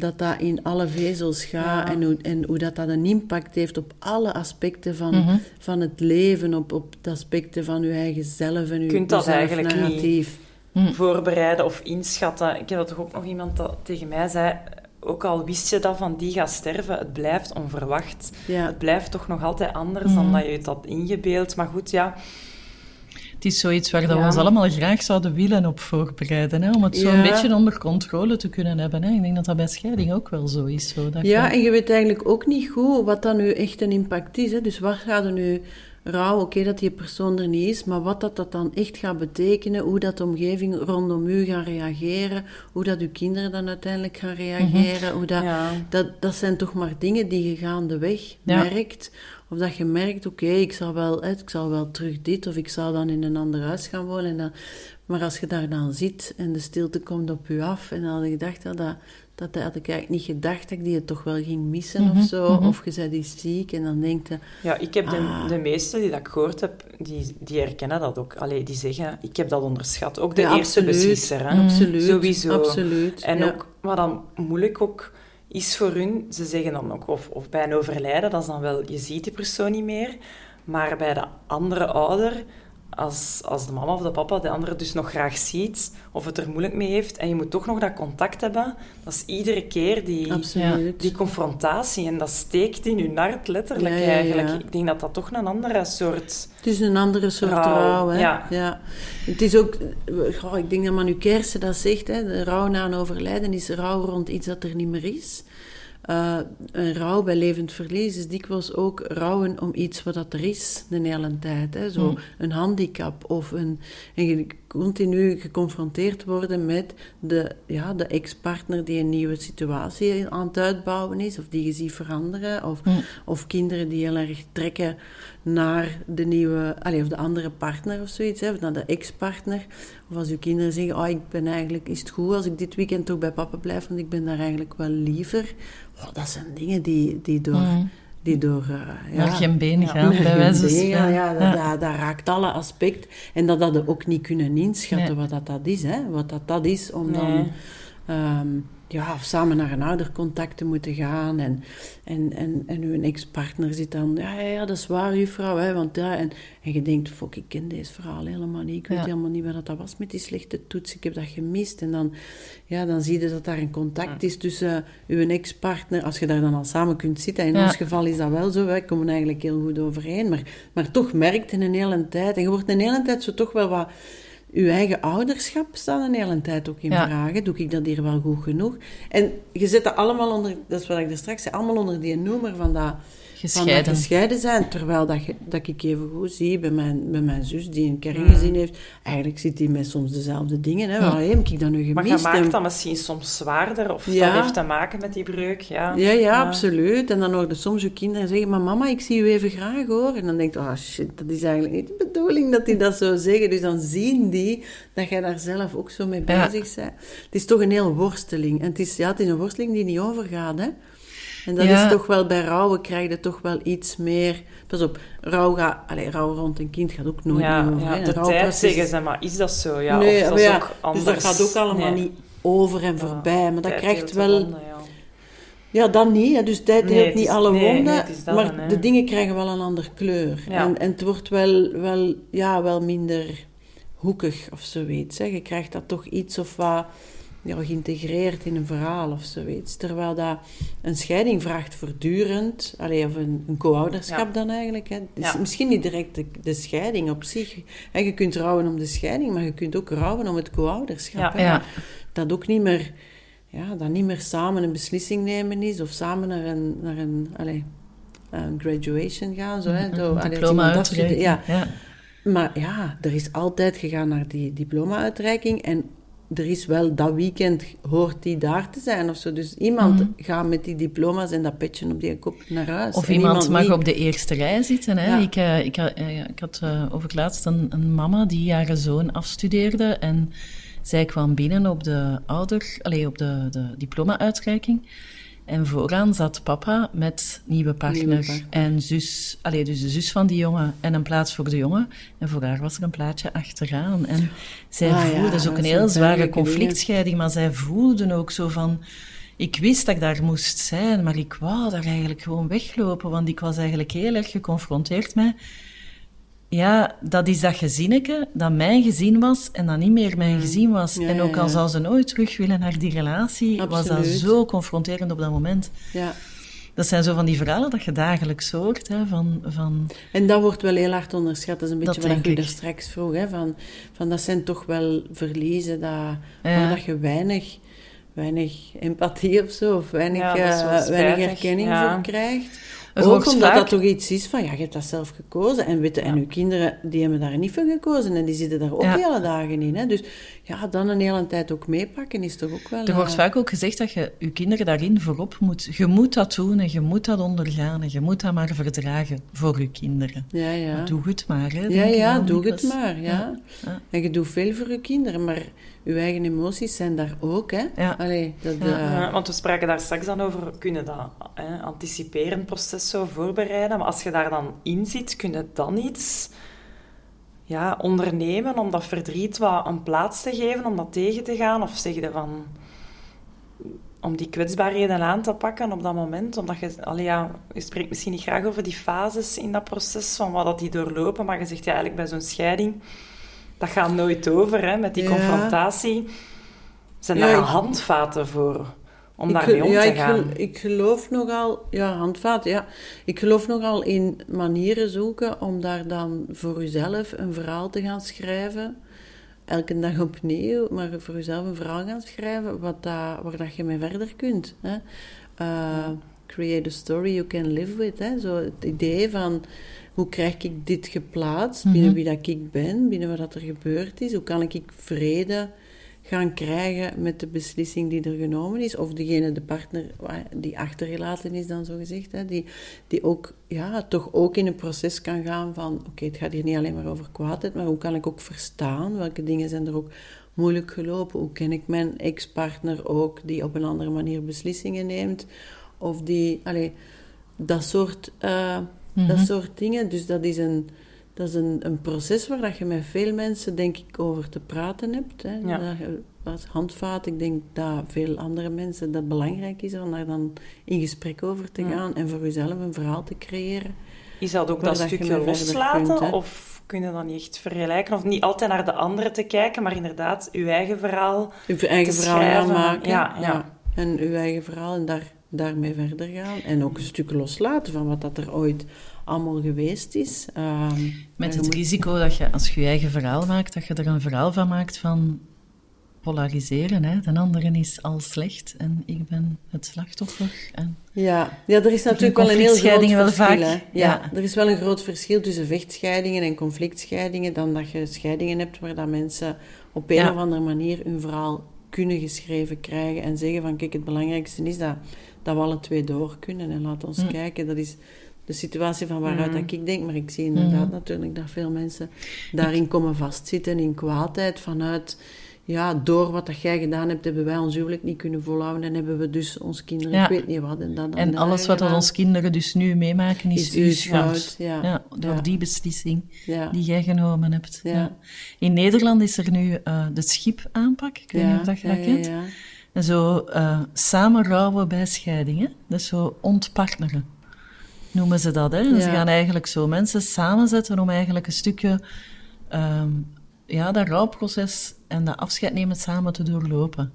dat dat in alle vezels gaat en, hoe, en hoe dat, dat een impact heeft op alle aspecten van, mhm. van het leven, op, op de aspecten van uw eigen zelf en uw, kunt dat eigenlijk narratief. Niet mhm. voorbereiden of inschatten. Ik heb dat toch ook nog iemand dat tegen mij zei, ook al wist je dat van die gaat sterven, het blijft onverwacht. Het blijft toch nog altijd anders dan mhm. dat je het had ingebeeld. Maar goed, ja het is zoiets waar we ons allemaal graag zouden willen op voorbereiden. Hè? Om het zo een beetje onder controle te kunnen hebben. Hè? Ik denk dat dat bij scheiding ook wel zo is. Zo, dat ja, en je weet eigenlijk ook niet goed wat dan nu echt een impact is. Hè? Dus waar gaat er nu rouw, oké dat die persoon er niet is, maar wat dat, dat dan echt gaat betekenen, hoe dat de omgeving rondom u gaat reageren, hoe dat uw kinderen dan uiteindelijk gaan reageren, mhm. hoe dat, dat, dat zijn toch maar dingen die je gaandeweg ja. merkt, of dat je merkt, oké, ik zal wel, ik zal wel terug dit, of ik zal dan in een ander huis gaan wonen. En dan, maar als je daar dan zit en de stilte komt op je af, en dan had ik gedacht, dat, dat, dat had ik eigenlijk niet gedacht dat ik die het toch wel ging missen of mhm, zo. Mhm. Of je zei die ziek en dan denkt je... Ja, ik heb de, ah. de meesten die dat ik gehoord heb, die, die herkennen dat ook. Allee, die zeggen, ik heb dat onderschat. Ook de eerste beslisser. Hè? Absoluut. Sowieso. Absoluut. En ook, wat dan moeilijk ook is voor hun, ze zeggen dan ook, of, of bij een overlijden, dat is dan wel, je ziet die persoon niet meer, maar bij de andere ouder, als, als de mama of de papa de andere dus nog graag ziet, of het er moeilijk mee heeft, en je moet toch nog dat contact hebben, dat is iedere keer die, die confrontatie. En dat steekt in je nart, letterlijk eigenlijk. Ik denk dat dat toch een andere soort... Het is een andere soort rouw, hè? Ja. ja. Het is ook... Ik denk dat Manu Kersen dat zegt, hè. De rouw na een overlijden is rouw rond iets dat er niet meer is. Uh, een rouw bij levend verlies is dikwijls ook rouwen om iets wat dat er is de hele tijd. Hè. Zo mm. een handicap of een, en continu geconfronteerd worden met de, ja, de ex-partner die een nieuwe situatie aan het uitbouwen is, of die je ziet veranderen, of, mm. of kinderen die heel erg trekken naar de nieuwe, allez, of de andere partner of zoiets, hè, naar de ex-partner. Of als uw kinderen zeggen, oh, ik ben eigenlijk, is het goed als ik dit weekend toch bij papa blijf, want ik ben daar eigenlijk wel liever. Oh, dat zijn dingen die, die door... Mm. Die door... Uh, ja, geen been gaan, bij wijze van Ja, ja, dat, dat, raakt alle aspecten. En dat dat ook niet kunnen inschatten wat dat, dat is. Hè. Wat dat, dat is om dan... Um, ja, of samen naar een oudercontact te moeten gaan. En, en, en, en uw ex-partner zit dan, ja, ja, dat is waar, juffrouw. Hè, want, ja, en, en je denkt, fuck, ik ken deze verhaal helemaal niet. Ik weet helemaal niet wat dat was met die slechte toets. Ik heb dat gemist. En dan, ja, dan zie je dat daar een contact is tussen uw ex-partner. Als je daar dan al samen kunt zitten. In ons geval is dat wel zo. Wij komen eigenlijk heel goed overeen. Maar, maar toch merkt in een hele tijd. En je wordt een hele tijd zo toch wel wat uw eigen ouderschap staat een hele tijd ook in ja. vragen. Doe ik dat hier wel goed genoeg? En je zet dat allemaal onder, dat is wat ik er straks zei, allemaal onder die noemer van dat gescheiden. gescheiden zijn. Terwijl dat, dat ik even goed zie bij mijn, bij mijn zus, die een kerngezin heeft, eigenlijk zit die met soms dezelfde dingen. Hè. Ja. Heb ik dat nu gemist? Maar je maakt dat misschien soms zwaarder, of dat heeft te maken met die breuk. Ja, ja, ja, absoluut. En dan hoorde soms je kinderen zeggen, maar mama, ik zie u even graag hoor. En dan denk je, oh shit, dat is eigenlijk niet de bedoeling dat die dat zo zeggen. Dus dan zien die dat jij daar zelf ook zo mee bezig bent. Het is toch een heel worsteling. En het is, ja, het is een worsteling die niet overgaat, hè. En dat is toch wel, bij rouwen krijg je toch wel iets meer... Pas op, rouw, gaat, allez, rouw rond een kind gaat ook nooit ja, over. Ja, de tijd zeggen ze, maar is dat zo? Ja, nee, of dat is ook anders. Dus dat gaat ook allemaal niet over en voorbij. Maar dat krijgt wel... ja. dan niet. Dus tijd nee, heelt niet alle wonden, maar de dingen krijgen wel een andere kleur. En, en het wordt wel, wel, ja, wel minder hoekig of zoiets. Hè. Je krijgt dat toch iets of wat ja, geïntegreerd in een verhaal of zoiets. Terwijl dat een scheiding vraagt voortdurend, allee, of een, een co-ouderschap dan eigenlijk. Hè. Dus Misschien niet direct de, de scheiding op zich. Hè. Je kunt rouwen om de scheiding, maar je kunt ook rouwen om het co-ouderschap. Ja. Dat ook niet meer, ja, dat niet meer samen een beslissing nemen is, of samen naar een, naar een, allee, een graduation gaan. Zo, hè. Zo, diploma ja. ja. Maar ja, er is altijd gegaan naar die diploma-uitreiking en er is wel dat weekend, hoort die daar te zijn of zo. Dus iemand mm gaat met die diploma's en dat petje op die kop naar huis. Of iemand, mag op de eerste rij zitten. Hè? Ik, uh, ik, uh, ik, had uh, over het laatst een, een, mama die haar zoon afstudeerde en zij kwam binnen op de ouder, allez, op de, de diploma-uitreiking. En vooraan zat papa met nieuwe partner, en zus, allee, dus de zus van die jongen en een plaats voor de jongen. En voor haar was er een plaatje achteraan. En zij ah, voelde, dat is ook een heel zware conflictscheiding, maar zij voelden ook zo van, ik wist dat ik daar moest zijn, maar ik wou daar eigenlijk gewoon weglopen, want ik was eigenlijk heel erg geconfronteerd met ja, dat is dat gezinneke dat mijn gezin was en dat niet meer mijn mm. gezin was. en ook al zou ze nooit terug willen naar die relatie, was dat zo confronterend op dat moment. Ja. Dat zijn zo van die verhalen dat je dagelijks hoort. Hè, van, van... En dat wordt wel heel hard onderschat. Dat is een beetje wat je er straks vroeg. Hè, van, van dat zijn toch wel verliezen dat, dat je weinig, weinig empathie of zo, of weinig, uh, weinig erkenning voor krijgt. Ook omdat dat toch iets is van, ja, je hebt dat zelf gekozen. En, weten, en uw kinderen, die hebben daar niet voor gekozen. En die zitten daar ook hele dagen in. Hè. Dus ja, dan een hele tijd ook meepakken is toch ook wel... Er wordt eh, vaak ook gezegd dat je je kinderen daarin voorop moet... Je moet dat doen en je moet dat ondergaan. En je moet dat maar verdragen voor je kinderen. Ja, ja. doe het maar, hè. Ja, ja, doe het maar, ja. ja. En je doet veel voor je kinderen, maar uw eigen emoties zijn daar ook. Hè? Ja. Allee, dat, uh... want we spraken daar straks dan over, kunnen dat hè, anticiperen, proces zo voorbereiden. Maar als je daar dan in zit, kun je dan iets ja, ondernemen om dat verdriet wat een plaats te geven, om dat tegen te gaan? Of zeg je van... om die kwetsbaarheden aan te pakken op dat moment. Omdat je, allee, ja, je spreekt misschien niet graag over die fases in dat proces, van wat dat die doorlopen, maar je zegt ja, eigenlijk bij zo'n scheiding, dat gaat nooit over, hè, met die confrontatie. Zijn daar al handvaten voor? om daarmee om te gaan. Ik, ik geloof nogal, ja, handvaten, ja. Ik geloof nogal in manieren zoeken om daar dan voor jezelf een verhaal te gaan schrijven elke dag opnieuw, maar voor jezelf een verhaal gaan schrijven wat dat, waar dat je mee verder kunt. Hè. Uh, create a story you can live with. Hè. Zo het idee van hoe krijg ik dit geplaatst binnen mhm. wie dat ik ben, binnen wat er gebeurd is. Hoe kan ik vrede gaan krijgen met de beslissing die er genomen is. Of degene, de partner die achtergelaten is dan zo gezegd. Hè, die, die ook, ja, toch ook in een proces kan gaan van... Oké, het gaat hier niet alleen maar over kwaadheid, maar hoe kan ik ook verstaan? Welke dingen zijn er ook moeilijk gelopen? Hoe ken ik mijn ex-partner ook die op een andere manier beslissingen neemt? Of die... Allee, dat soort, uh, dat mhm. soort dingen. Dus dat is een dat is een, een proces waar dat je met veel mensen, denk ik, over te praten hebt. Hè. Ja. Dat, handvaat, ik denk dat veel andere mensen dat belangrijk is om daar dan in gesprek over te gaan en voor jezelf een verhaal te creëren. Is dat ook dat, stukje loslaten? of kun je dan niet echt vergelijken? Of niet altijd naar de anderen te kijken, maar inderdaad je eigen verhaal Je eigen verhaal gaan maken. Ja, ja. En je eigen verhaal en daar, daarmee verder gaan. En ook een stuk loslaten van wat dat er ooit allemaal geweest is. Ehm, Met het risico dat je, als je je eigen verhaal maakt, dat je er een verhaal van maakt van polariseren. Hè? De andere is al slecht en ik ben het slachtoffer. En ja. ja, er is natuurlijk wel een heel groot verschil. Vaak, ja, er is wel een groot verschil tussen vechtscheidingen en conflictscheidingen dan dat je scheidingen hebt waar dat mensen op een of andere manier hun verhaal kunnen geschreven krijgen en zeggen van kijk, het belangrijkste is dat, dat we alle twee door kunnen en laat ons hm. kijken. Dat is, de situatie van waaruit mm. dat ik denk. Maar ik zie inderdaad mm. natuurlijk dat veel mensen daarin komen vastzitten, in kwaadheid, vanuit... Ja, door wat dat jij gedaan hebt, hebben wij ons huwelijk niet kunnen volhouden en hebben we dus ons kinderen, ik weet niet wat. En, dat, en alles wat dat ons kinderen dus nu meemaken, is, uw schuld. Ja. door die beslissing die jij genomen hebt. In Nederland is er nu uh, de schipaanpak, ik weet niet of dat je dat kent. En zo uh, samen rouwen bij scheidingen, dus zo ontpartneren noemen ze dat. Hè? Ze gaan eigenlijk zo mensen samenzetten om eigenlijk een stukje um, ja, dat rouwproces en dat afscheid nemen samen te doorlopen.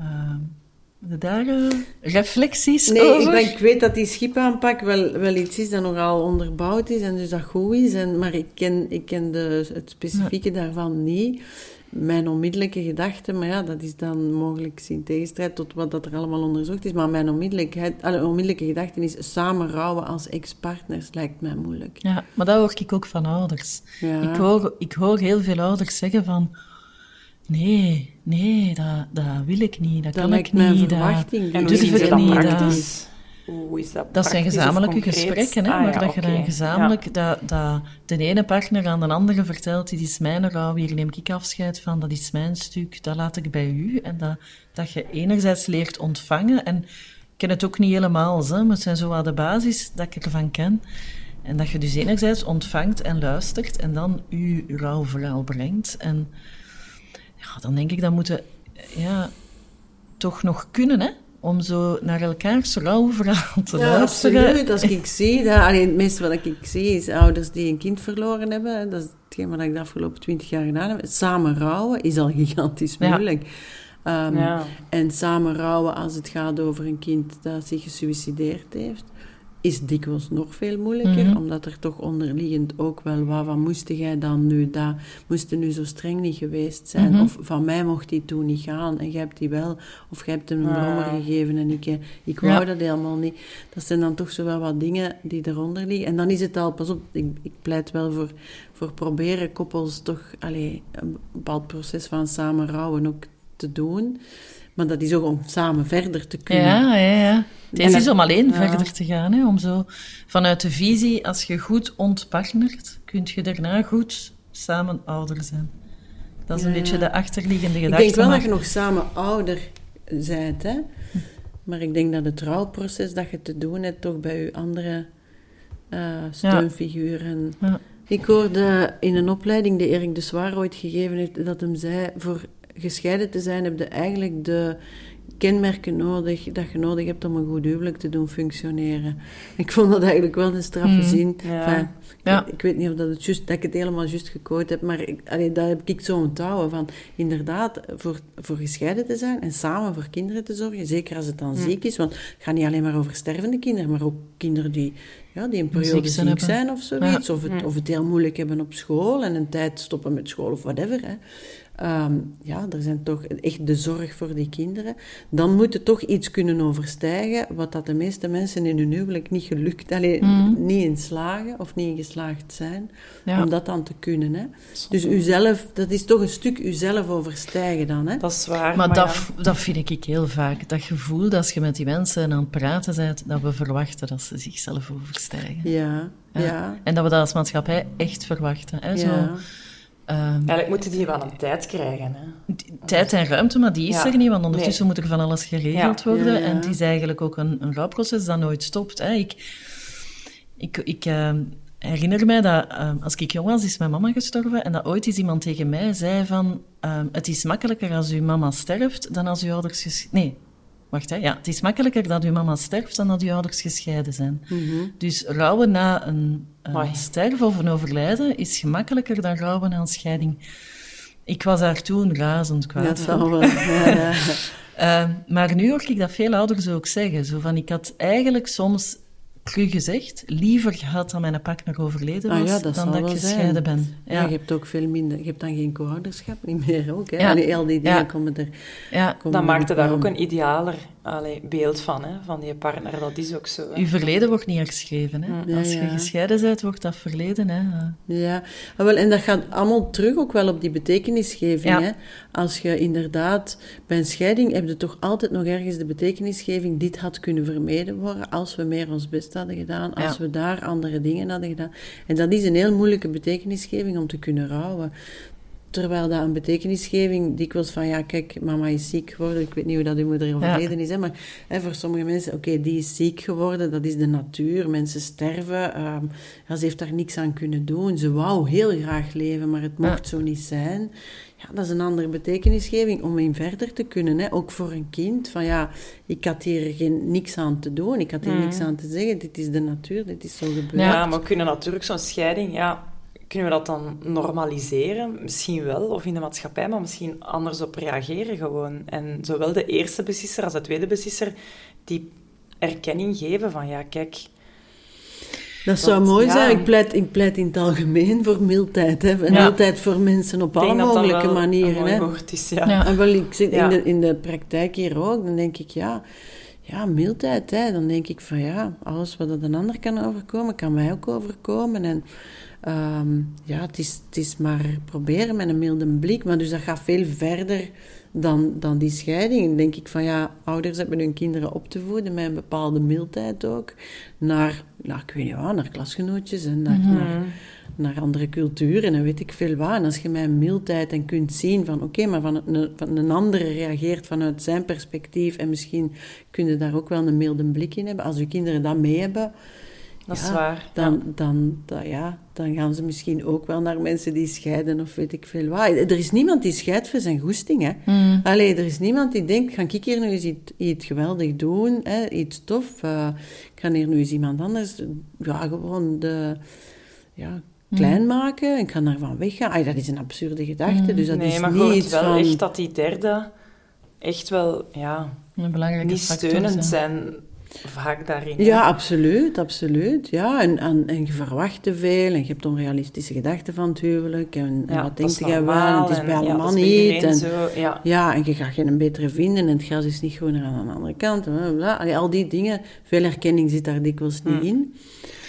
Um, daar uh, reflecties nee, over? Nee, ik, ik, weet dat die schipaanpak wel, wel iets is dat nogal onderbouwd is en dus dat goed is. En, maar ik ken, ik ken de, het specifieke daarvan niet mijn onmiddellijke gedachte, maar ja, dat is dan mogelijk in tegenstrijd tot wat dat er allemaal onderzocht is. Maar mijn onmiddellijkheid, alle onmiddellijke gedachte is samen rouwen als ex-partners lijkt mij moeilijk. Ja, maar dat hoor ik ook van ouders. Ik, hoor, ik hoor heel veel ouders zeggen van... Nee, nee, dat, dat wil ik niet, dat, kan ik niet. Dat durf ik niet. Dat, hoe is dat Dat zijn gezamenlijke gesprekken, hè, ah, maar dat je dan gezamenlijk, dat, dat de ene partner aan de andere vertelt, dit is mijn rouw, hier neem ik afscheid van, dat is mijn stuk, dat laat ik bij u. En dat, dat je enerzijds leert ontvangen, en ik ken het ook niet helemaal, hè, maar het zijn zo wat de basis dat ik ervan ken. En dat je dus enerzijds ontvangt en luistert, en dan je rouwverhaal brengt. En ja, dan denk ik, dat moeten ja, toch nog kunnen, hè om zo naar elkaars rouwverhaal te ja, luisteren. Absoluut. Als ik zie, dat, alleen het meeste wat ik zie is ouders die een kind verloren hebben. Dat is hetgeen wat ik de afgelopen twintig jaar gedaan heb. Samen rouwen is al gigantisch moeilijk. Ehm, ja. En samen rouwen als het gaat over een kind dat zich gesuicideerd heeft is dikwijls nog veel moeilijker, mhm. omdat er toch onderliggend ook wel wat van moest jij dan nu dat, moest nu zo streng niet geweest zijn, mhm. of van mij mocht die toen niet gaan en jij hebt die wel, of jij hebt hem een brommer gegeven en ik, eh, ik wou dat helemaal niet. Dat zijn dan toch zo wel wat dingen die eronder liggen. En dan is het al, pas op, ik, ik pleit wel voor, voor proberen koppels toch allee, een bepaald proces van samen rouwen ook te doen. Maar dat is ook om samen verder te kunnen. Ja, ja, ja. Het is om alleen verder te gaan. Hè, om zo vanuit de visie, als je goed ontpartnert, kun je daarna goed samen ouder zijn. Dat is een beetje de achterliggende gedachte. Ik denk wel dat je nog samen ouder bent, hè. Maar ik denk dat het rouwproces dat je te doen hebt, toch bij je andere uh, steunfiguren... Ik hoorde in een opleiding die Erik de Zwaar ooit gegeven heeft, dat hem zei, voor gescheiden te zijn, heb je eigenlijk de, kenmerken nodig dat je nodig hebt om een goed huwelijk te doen functioneren. Ik vond dat eigenlijk wel een straffe mm. zin. Ja. ja. Ik, weet niet of dat, het just, dat ik het helemaal juist gekoord heb, maar ik, allee, dat heb ik zo onthouden. Van inderdaad, voor, voor gescheiden te zijn en samen voor kinderen te zorgen, zeker als het dan mm. ziek is. Want het gaat niet alleen maar over stervende kinderen, maar ook kinderen die, ja, die een periode ziek, ziek zijn of zoiets. Of, het, of het heel moeilijk hebben op school en een tijd stoppen met school of whatever. Hè. Ehm, ja, er zijn toch echt de zorg voor die kinderen. Dan moet je toch iets kunnen overstijgen, wat dat de meeste mensen in hun huwelijk niet gelukt, alleen mm. niet in slagen of niet in geslaagd zijn, om dat dan te kunnen. Hè. Dus uzelf, dat is toch een stuk uzelf overstijgen dan. Hè. Dat is waar. Maar, dat, dat vind ik heel vaak. Dat gevoel dat als je met die mensen aan het praten bent, dat we verwachten dat ze zichzelf overstijgen. Ja, ja. En dat we dat als maatschappij echt verwachten. Hè. Zo, Um, Eigenlijk moeten die wel een tijd krijgen. Hè? Tijd en ruimte, maar die is er niet, want ondertussen moet er van alles geregeld worden. En het is eigenlijk ook een, een rouwproces dat nooit stopt. Hè. Ik, ik, ik uh, herinner mij dat uh, als ik jong was, is mijn mama gestorven en dat ooit eens iemand tegen mij zei van uh, het is makkelijker als uw mama sterft dan als uw ouders... Nee, Wacht, hè. Ja, het is makkelijker dat uw mama sterft dan dat uw ouders gescheiden zijn. Mm Dus rouwen na een, een sterf of een overlijden is gemakkelijker dan rouwen na een scheiding. Ik was daar toen razend kwaad wel, ja, ja. uh, *laughs* maar nu hoor ik dat veel ouders ook zeggen. Zo van, ik had eigenlijk soms cru gezegd, liever gehad dat mijn partner overleden ah was, dan dat ik gescheiden ben. Ja. je hebt ook veel minder, je hebt dan geen co-ouderschap niet meer ook. Hè? Ja. al die dingen komen er... Ja. dan maakte daar ook een idealer allee, beeld van, hè, van die partner. Dat is ook zo. Hè. Uw verleden wordt niet herschreven. Hè. Mm. Als je gescheiden bent, wordt dat verleden. Hè. Ja, ah, wel, en dat gaat allemaal terug ook wel op die betekenisgeving. Hè. Als je inderdaad... Bij een scheiding heb je toch altijd nog ergens de betekenisgeving... Dit had kunnen vermeden worden als we meer ons best hadden gedaan. Als we daar andere dingen hadden gedaan. En dat is een heel moeilijke betekenisgeving om te kunnen rouwen. Terwijl dat een betekenisgeving dikwijls van, ja, kijk, mama is ziek geworden. Ik weet niet hoe dat uw moeder overleden is, hè, maar hè, voor sommige mensen, oké, die is ziek geworden, dat is de natuur. Mensen sterven. Um, ja, ze heeft daar niks aan kunnen doen. Ze wou heel graag leven, maar het mocht zo niet zijn. Ja, dat is een andere betekenisgeving om in verder te kunnen. Hè. Ook voor een kind, van ja, ik had hier geen, niks aan te doen. Ik had hier niks mm. aan te zeggen. Dit is de natuur, dit is zo gebeurd. Ja, maar we kunnen natuurlijk zo'n scheiding, ja kunnen we dat dan normaliseren? Misschien wel, of in de maatschappij, maar misschien anders op reageren gewoon. En zowel de eerste beslisser als de tweede beslisser die erkenning geven van, ja, kijk... Dat, zou mooi zijn. Ik pleit, ik pleit in het algemeen voor mildheid. Hè. Ja. Mildheid voor mensen op alle mogelijke manieren. Hè. Is, ja. En wel, ik zit in, de, in de praktijk hier ook, dan denk ik, ja... Ja, mildheid, hè. Dan denk ik van, ja, alles wat een ander kan overkomen, kan mij ook overkomen. En Ehm, ja, het is, het is maar proberen met een milde blik. Maar dus dat gaat veel verder dan, dan die scheiding. En denk ik van ja, ouders hebben hun kinderen op te voeden met een bepaalde mildheid ook. Naar, naar ik weet niet wat, naar klasgenootjes en naar, mhm. naar, naar, andere culturen en weet ik veel wat. En als je met mildheid en kunt zien van oké, maar van een, van een ander reageert vanuit zijn perspectief en misschien kun je daar ook wel een milde blik in hebben. Als je kinderen dat mee hebben dat is waar. Dan, dan, dan, ja, dan gaan ze misschien ook wel naar mensen die scheiden of weet ik veel wat. Er is niemand die scheidt voor zijn goesting. Hè. Mm. er is niemand die denkt, ga ik hier nu eens iets, iets geweldig doen, hè, iets tof. Uh, ik ga hier nu eens iemand anders, ja, gewoon de... Ja, klein mm. maken en ik ga daarvan weggaan. Ay, dat is een absurde gedachte. Mm. Dus dat nee, is maar niet iets wel van... echt dat die derde echt wel ja, een belangrijke niet steunend zijn vaak daarin. Ja, absoluut, absoluut. Ja, en, en, en, je verwacht te veel en je hebt onrealistische gedachten van het huwelijk. En, en wat denk jij wel? Het is bij allemaal niet. En, zo, ja. ja, en je gaat geen betere vinden en het gras is niet groener aan de andere kant. Al die dingen, veel herkenning zit daar dikwijls niet mm. in.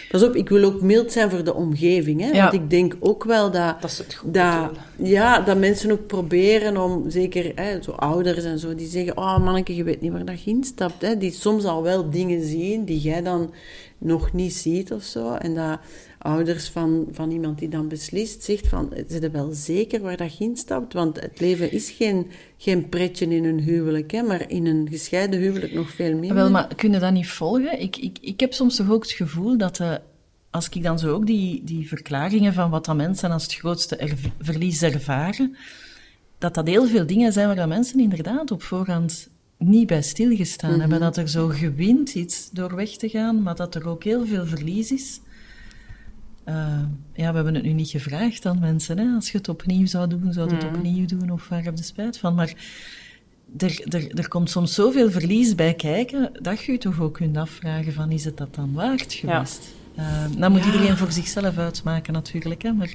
Pas op, ik wil ook mild zijn voor de omgeving. Hè? Want ik denk ook wel dat... Dat is het goed dat, Ja, dat mensen ook proberen om... Zeker hè, zo ouders en zo, die zeggen... Oh, manneke, je weet niet waar dat je instapt. Hè? Die soms al wel dingen zien die jij dan nog niet ziet of zo. En dat ouders van, van iemand die dan beslist zegt van... Zit er wel zeker waar dat je instapt? Want het leven is geen, geen pretje in een huwelijk, hè? maar in een gescheiden huwelijk nog veel meer. Wel, maar kunnen dat niet volgen? Ik, ik, ik heb soms toch ook het gevoel dat... De, eh, als ik dan zo ook die, die verklaringen van wat dat mensen als het grootste verlies ervaren, dat dat heel veel dingen zijn waar dat mensen inderdaad op voorhand niet bij stilgestaan mm hebben. Dat er zo gewint iets door weg te gaan, maar dat er ook heel veel verlies is. Uh, ja, we hebben het nu niet gevraagd aan mensen. Hè? Als je het opnieuw zou doen, zou je het mhm. opnieuw doen of waar heb je spijt van? Maar er, er, er komt soms zoveel verlies bij kijken, dat je je toch ook kunt afvragen van, is het dat dan waard geweest? Ja. Uh, dat moet iedereen voor zichzelf uitmaken natuurlijk, hè? maar...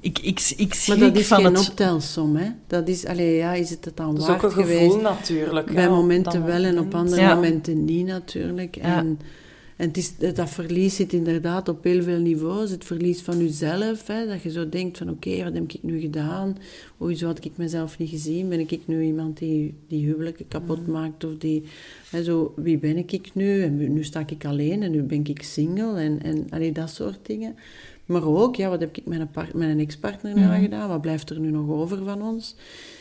Ik, ik, ik maar dat is van geen het... optelsom, hè? Dat is, allee, ja, is het het dan waard geweest? Dat is ook een gevoel natuurlijk. Bij momenten wel en op andere momenten niet natuurlijk. En, en het is, dat verlies zit inderdaad op heel veel niveaus. Het verlies van jezelf, hè, dat je zo denkt van oké, wat heb ik nu gedaan? Hoezo had ik mezelf niet gezien? Ben ik nu iemand die, die huwelijken kapot mm. maakt? Of die, hè, zo, wie ben ik nu? En nu sta ik alleen en nu ben ik single en, en allee, dat soort dingen. Maar ook, ja, wat heb ik met een, met een ex-partner mm. gedaan? Wat blijft er nu nog over van ons?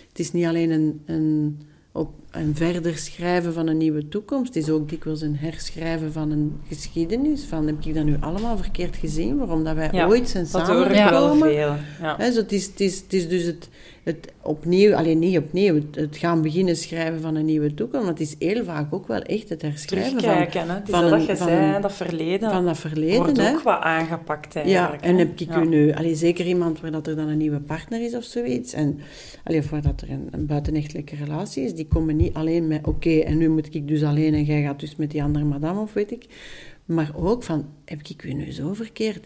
Het is niet alleen een, een op een verder schrijven van een nieuwe toekomst is ook dikwijls een herschrijven van een geschiedenis. Van heb ik dat nu allemaal verkeerd gezien? Waarom dat wij ooit zijn samengekomen? Dat hoor ik wel veel. Ja. zo, het, is, het, is, het is dus het, het opnieuw, alleen niet opnieuw, het, gaan beginnen schrijven van een nieuwe toekomst. Maar het is heel vaak ook wel echt het herschrijven van... Terugkijken, hè? van, dat je van, zei, dat verleden. Van dat verleden, Wordt hè? ook wat aangepakt eigenlijk. Ja, en heb ik ja. nu... Allee, zeker iemand waar dat er dan een nieuwe partner is of zoiets. En allee, waar dat er een, een buitenechtelijke relatie is, die komen niet alleen met... Oké, en nu moet ik dus alleen en jij gaat dus met die andere madame of weet ik. Maar ook van, heb ik u nu zo verkeerd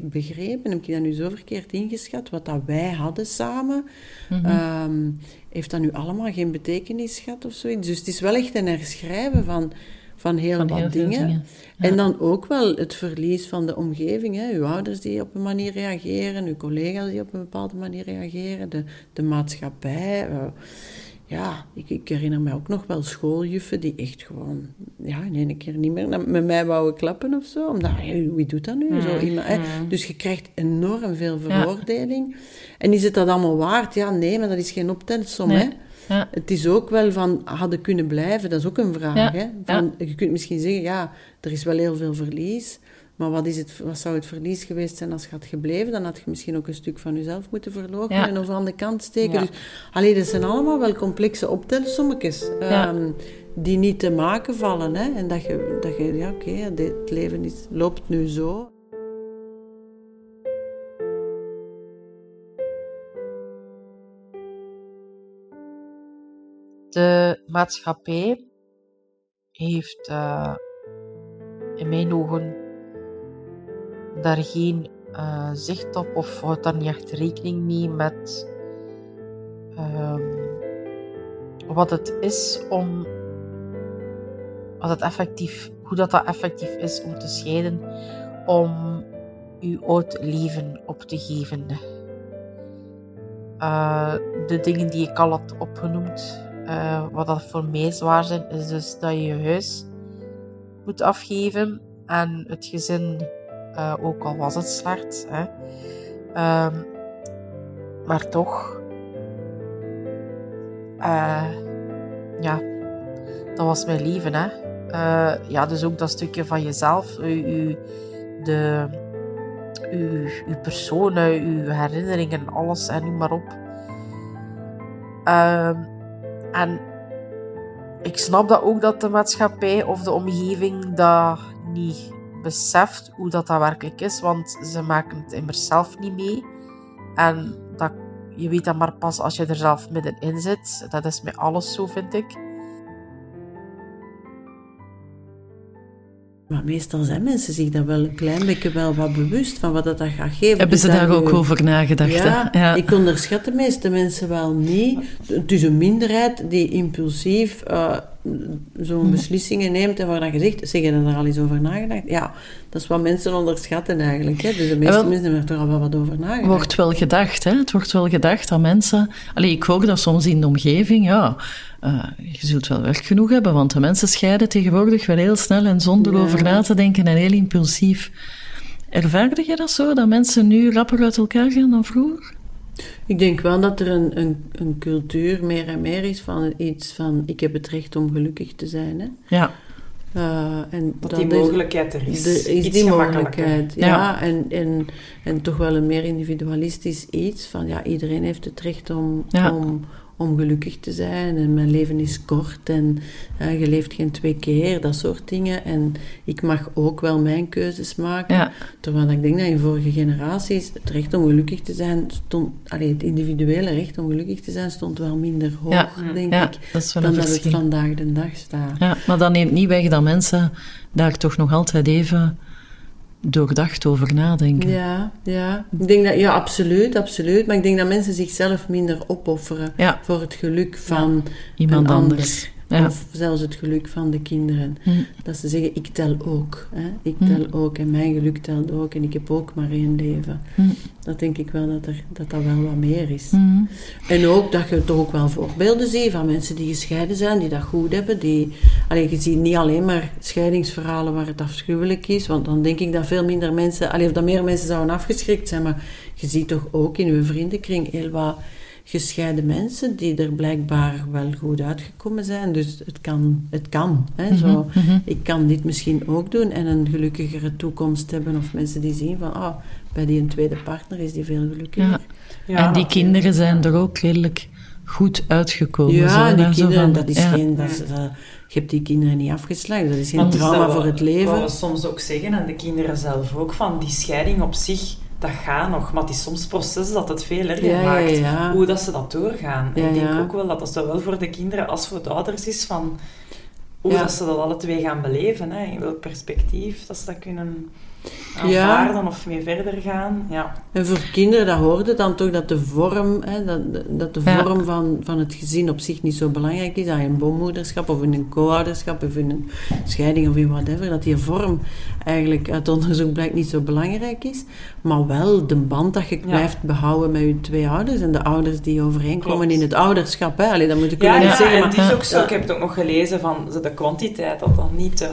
begrepen, heb ik dat nu zo verkeerd ingeschat, wat dat wij hadden samen, ehm, heeft dat nu allemaal geen betekenis gehad of zoiets. Dus het is wel echt een herschrijven van, van heel wat dingen. En dan ook wel het verlies van de omgeving. Hè. Uw ouders die op een manier reageren, uw collega's die op een bepaalde manier reageren, de, de maatschappij. Uh, ja, ik, ik, herinner me ook nog wel schooljuffen die echt gewoon, ja, in één keer niet meer met mij wouden klappen of zo. Omdat, wie doet dat nu? Zo, mm, mm. Dus je krijgt enorm veel veroordeling. En is het dat allemaal waard? Ja, nee, maar dat is geen optelsom, hè. Ja. Het is ook wel van, hadden kunnen blijven, dat is ook een vraag. Hè? Van, Je kunt misschien zeggen, ja, er is wel heel veel verlies. Maar wat, is het, wat zou het verlies geweest zijn als je had gebleven? Dan had je misschien ook een stuk van jezelf moeten verloren en of aan de kant steken. Dus, alleen, dat zijn allemaal wel complexe optelsommetjes um, die niet te maken vallen. Hè? En dat je, dat je ja, oké, het leven is, loopt nu zo. De maatschappij heeft uh, in mijn ogen daar geen uh, zicht op of houdt daar niet echt rekening mee met uh, wat het is om wat het effectief, hoe dat, dat effectief is om te scheiden, om uw oud leven op te geven. Uh, de dingen die ik al had opgenoemd, uh, wat dat voor mij zwaar zijn, is dus dat je je huis moet afgeven en het gezin uh, ook al was het slecht. Hè. Um, maar toch, uh, ja, dat was mijn leven. Hè. Uh, ja, dus ook dat stukje van jezelf, u, de, uw, uw persoon, uw herinneringen, alles en noem maar op. Um, en ik snap dat ook dat de maatschappij of de omgeving dat niet beseft hoe dat, dat werkelijk is, want ze maken het immers zelf niet mee. En dat, je weet dat maar pas als je er zelf middenin zit. Dat is met alles zo, vind ik. Maar meestal zijn mensen zich daar wel een klein beetje wel wat bewust van wat dat, gaat geven. Hebben ze daar ook over nagedacht? Ja, ja, ik onderschat de meeste mensen wel niet. Het is een minderheid die impulsief uh, zo'n hm. beslissingen neemt en waar dan gezegd, zeg je er al eens over nagedacht? Ja, dat is wat mensen onderschatten eigenlijk. Hè? Dus de meeste mensen hebben er al wel wat over nagedacht. wordt wel gedacht, hè? Het wordt wel gedacht dat mensen... Allee, ik hoor dat soms in de omgeving, ja... Uh, je zult wel werk genoeg hebben, want de mensen scheiden tegenwoordig wel heel snel en zonder over na te denken en heel impulsief. Ervaarde je dat zo, dat mensen nu rapper uit elkaar gaan dan vroeger? Ik denk wel dat er een, een, een cultuur meer en meer is van iets van ik heb het recht om gelukkig te zijn. Hè? Ja. Uh, en dat die mogelijkheid er is. Is die mogelijkheid, ja. ja. En, en, en toch wel een meer individualistisch iets van ja, iedereen heeft het recht om, om, om gelukkig te zijn. En mijn leven is kort en uh, je leeft geen twee keer, dat soort dingen. En ik mag ook wel mijn keuzes maken. Terwijl ik denk dat in vorige generaties het recht om gelukkig te zijn stond... Allee, het individuele recht om gelukkig te zijn stond wel minder hoog, denk ik, dat dan dat het vandaag de dag staat. Ja, maar dat neemt niet weg dat mensen daar toch nog altijd even doordacht over nadenken. Ja, ja. Ik denk dat, ja, absoluut, absoluut. Maar ik denk dat mensen zichzelf minder opofferen voor het geluk van iemand anders. Of zelfs het geluk van de kinderen. Hm. Dat ze zeggen, ik tel ook. Hè? Ik hm. tel ook en mijn geluk telt ook en ik heb ook maar één leven. Hm. Dat denk ik wel dat, er, dat dat wel wat meer is. En ook dat je toch ook wel voorbeelden ziet van mensen die gescheiden zijn, die dat goed hebben. Die, alleen, je ziet niet alleen maar scheidingsverhalen waar het afschuwelijk is, want dan denk ik dat veel minder mensen, alleen, of dat meer mensen zouden afgeschrikt zijn, maar je ziet toch ook in uw vriendenkring heel wat gescheiden mensen die er blijkbaar wel goed uitgekomen zijn. Dus het kan. Het kan hè, mhm, zo. Mhm. Ik kan dit misschien ook doen en een gelukkigere toekomst hebben. Of mensen die zien van, ah, bij die een tweede partner is die veel gelukkiger. Ja. ja en die kinderen zijn er ook redelijk goed uitgekomen. Ja, zo, die kinderen, dat is geen... Dat, je hebt die kinderen niet afgeslagen. Dat is geen trauma voor het leven. Wat we soms ook zeggen, en de kinderen zelf ook, van die scheiding op zich dat gaat nog, maar het is soms proces dat het veel erger maakt. Hoe dat ze dat doorgaan. ik denk ook wel dat dat zowel voor de kinderen als voor de ouders is van hoe dat ze dat alle twee gaan beleven. Hè, in welk perspectief dat ze dat kunnen aanvaarden ja. of mee verder gaan. Ja. En voor kinderen, dat hoorde dan toch dat de vorm, hè, dat, dat de vorm van, van het gezin op zich niet zo belangrijk is. Dat je een bommoederschap of in een co-ouderschap of in een scheiding of in whatever, dat die vorm eigenlijk uit onderzoek blijkt niet zo belangrijk is. Maar wel de band dat je blijft behouden met je twee ouders en de ouders die overeenkomen in het ouderschap. Hè. Allee, dat moet ik ja, niet zeggen. Maar... het is ook zo, ik heb het ook nog gelezen van de kwantiteit, dat dan niet... Uh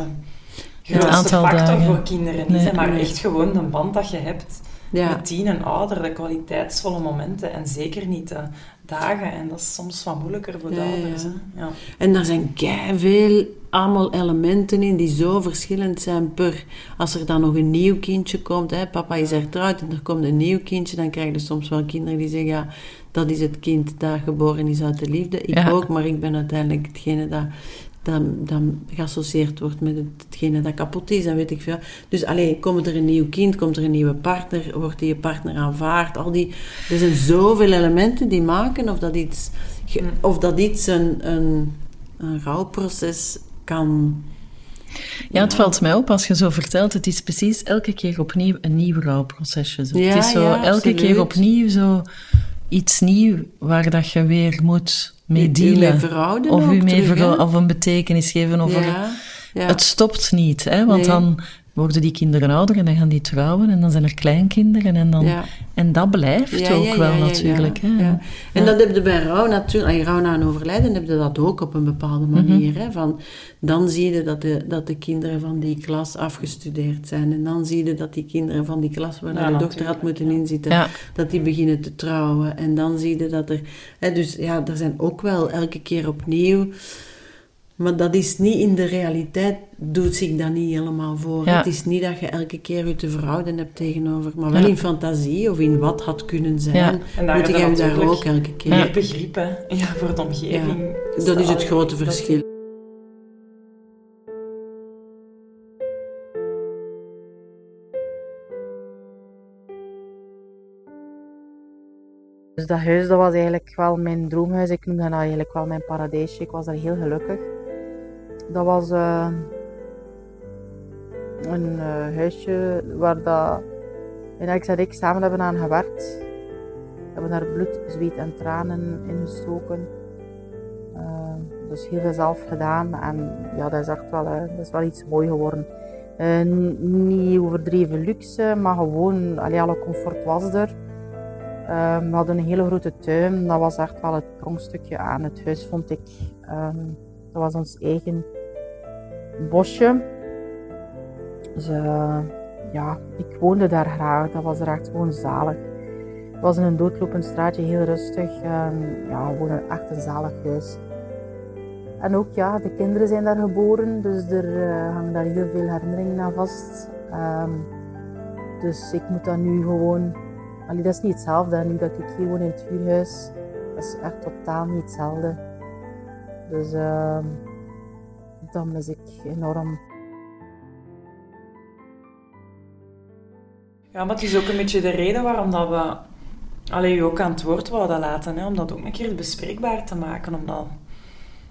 het aantal factor dagen. voor kinderen niet, nee, maar echt gewoon de band dat je hebt met tien en ouder, de kwaliteitsvolle momenten en zeker niet de dagen. En dat is soms wat moeilijker voor de ouders. Ja. En daar zijn veel allemaal elementen in die zo verschillend zijn per... Als er dan nog een nieuw kindje komt, hè, papa is hertrouwd en er komt een nieuw kindje, dan krijg je soms wel kinderen die zeggen, ja, dat is het kind dat geboren is uit de liefde. Ik ook, maar ik ben uiteindelijk hetgene dat dan, dan geassocieerd wordt met hetgene dat kapot is en weet ik veel. Dus alleen komt er een nieuw kind, komt er een nieuwe partner, wordt die partner aanvaard, al die... Er zijn zoveel elementen die maken of dat iets, of dat iets een, een, een rouwproces kan... Ja, het valt mij op als je zo vertelt. Het is precies elke keer opnieuw een nieuw rouwprocesje. Zo. het is zo elke keer opnieuw zo iets nieuw waar dat je weer moet mee dealen. of u mee of een betekenis geven. Of ja, Het stopt niet, hè, want dan worden die kinderen ouder en dan gaan die trouwen en dan zijn er kleinkinderen en, dan, en dat blijft ook wel natuurlijk. Hè. En dat heb je bij rouw natuurlijk, en rouw na een overlijden heb je dat ook op een bepaalde mhm. manier. hè, van, dan zie je dat de, dat de kinderen van die klas afgestudeerd zijn en dan zie je dat die kinderen van die klas waar de dochter had moeten inzitten, dat die beginnen te trouwen en dan zie je dat er, hè, dus ja, er zijn ook wel elke keer opnieuw maar dat is niet in de realiteit, doet zich dat niet helemaal voor. Het is niet dat je elke keer je te verhouden hebt tegenover, maar wel in fantasie of in wat had kunnen zijn. Ja. En daar moet je daar ook elke keer. Meer begrip ja, voor de omgeving. dat is het grote verschil. Dus dat huis dat was eigenlijk wel mijn droomhuis. Ik noemde dat eigenlijk wel mijn paradijsje. Ik was daar heel gelukkig. Dat was uh, een uh, huisje waar dat en ik en ik samen hebben aan gewerkt. We hebben daar bloed, zweet en tranen in gestoken. Uh, dus heel veel zelf gedaan en ja, dat is echt wel, dat is wel iets mooi geworden. niet overdreven luxe, maar gewoon, allee, alle comfort was er. we hadden een hele grote tuin, dat was echt wel het pronkstukje aan het huis, vond ik. Um, dat was ons eigen bosje. Dus ja, ik woonde daar graag. Dat was er echt gewoon zalig. Het was in een doodlopend straatje, heel rustig. ja, we woonden echt een zalig huis. En ook ja, de kinderen zijn daar geboren, dus er uh, hangen daar heel veel herinneringen aan vast. Ehm, dus ik moet dat nu gewoon... Allee, dat is niet hetzelfde nu dat ik hier woon in het huurhuis. is echt totaal niet hetzelfde. Dus uh, dat mis ik enorm. Ja, maar het is ook een beetje de reden waarom dat we alleen je ook aan het woord wouden laten. Hè? Om dat ook een keer bespreekbaar te maken. Omdat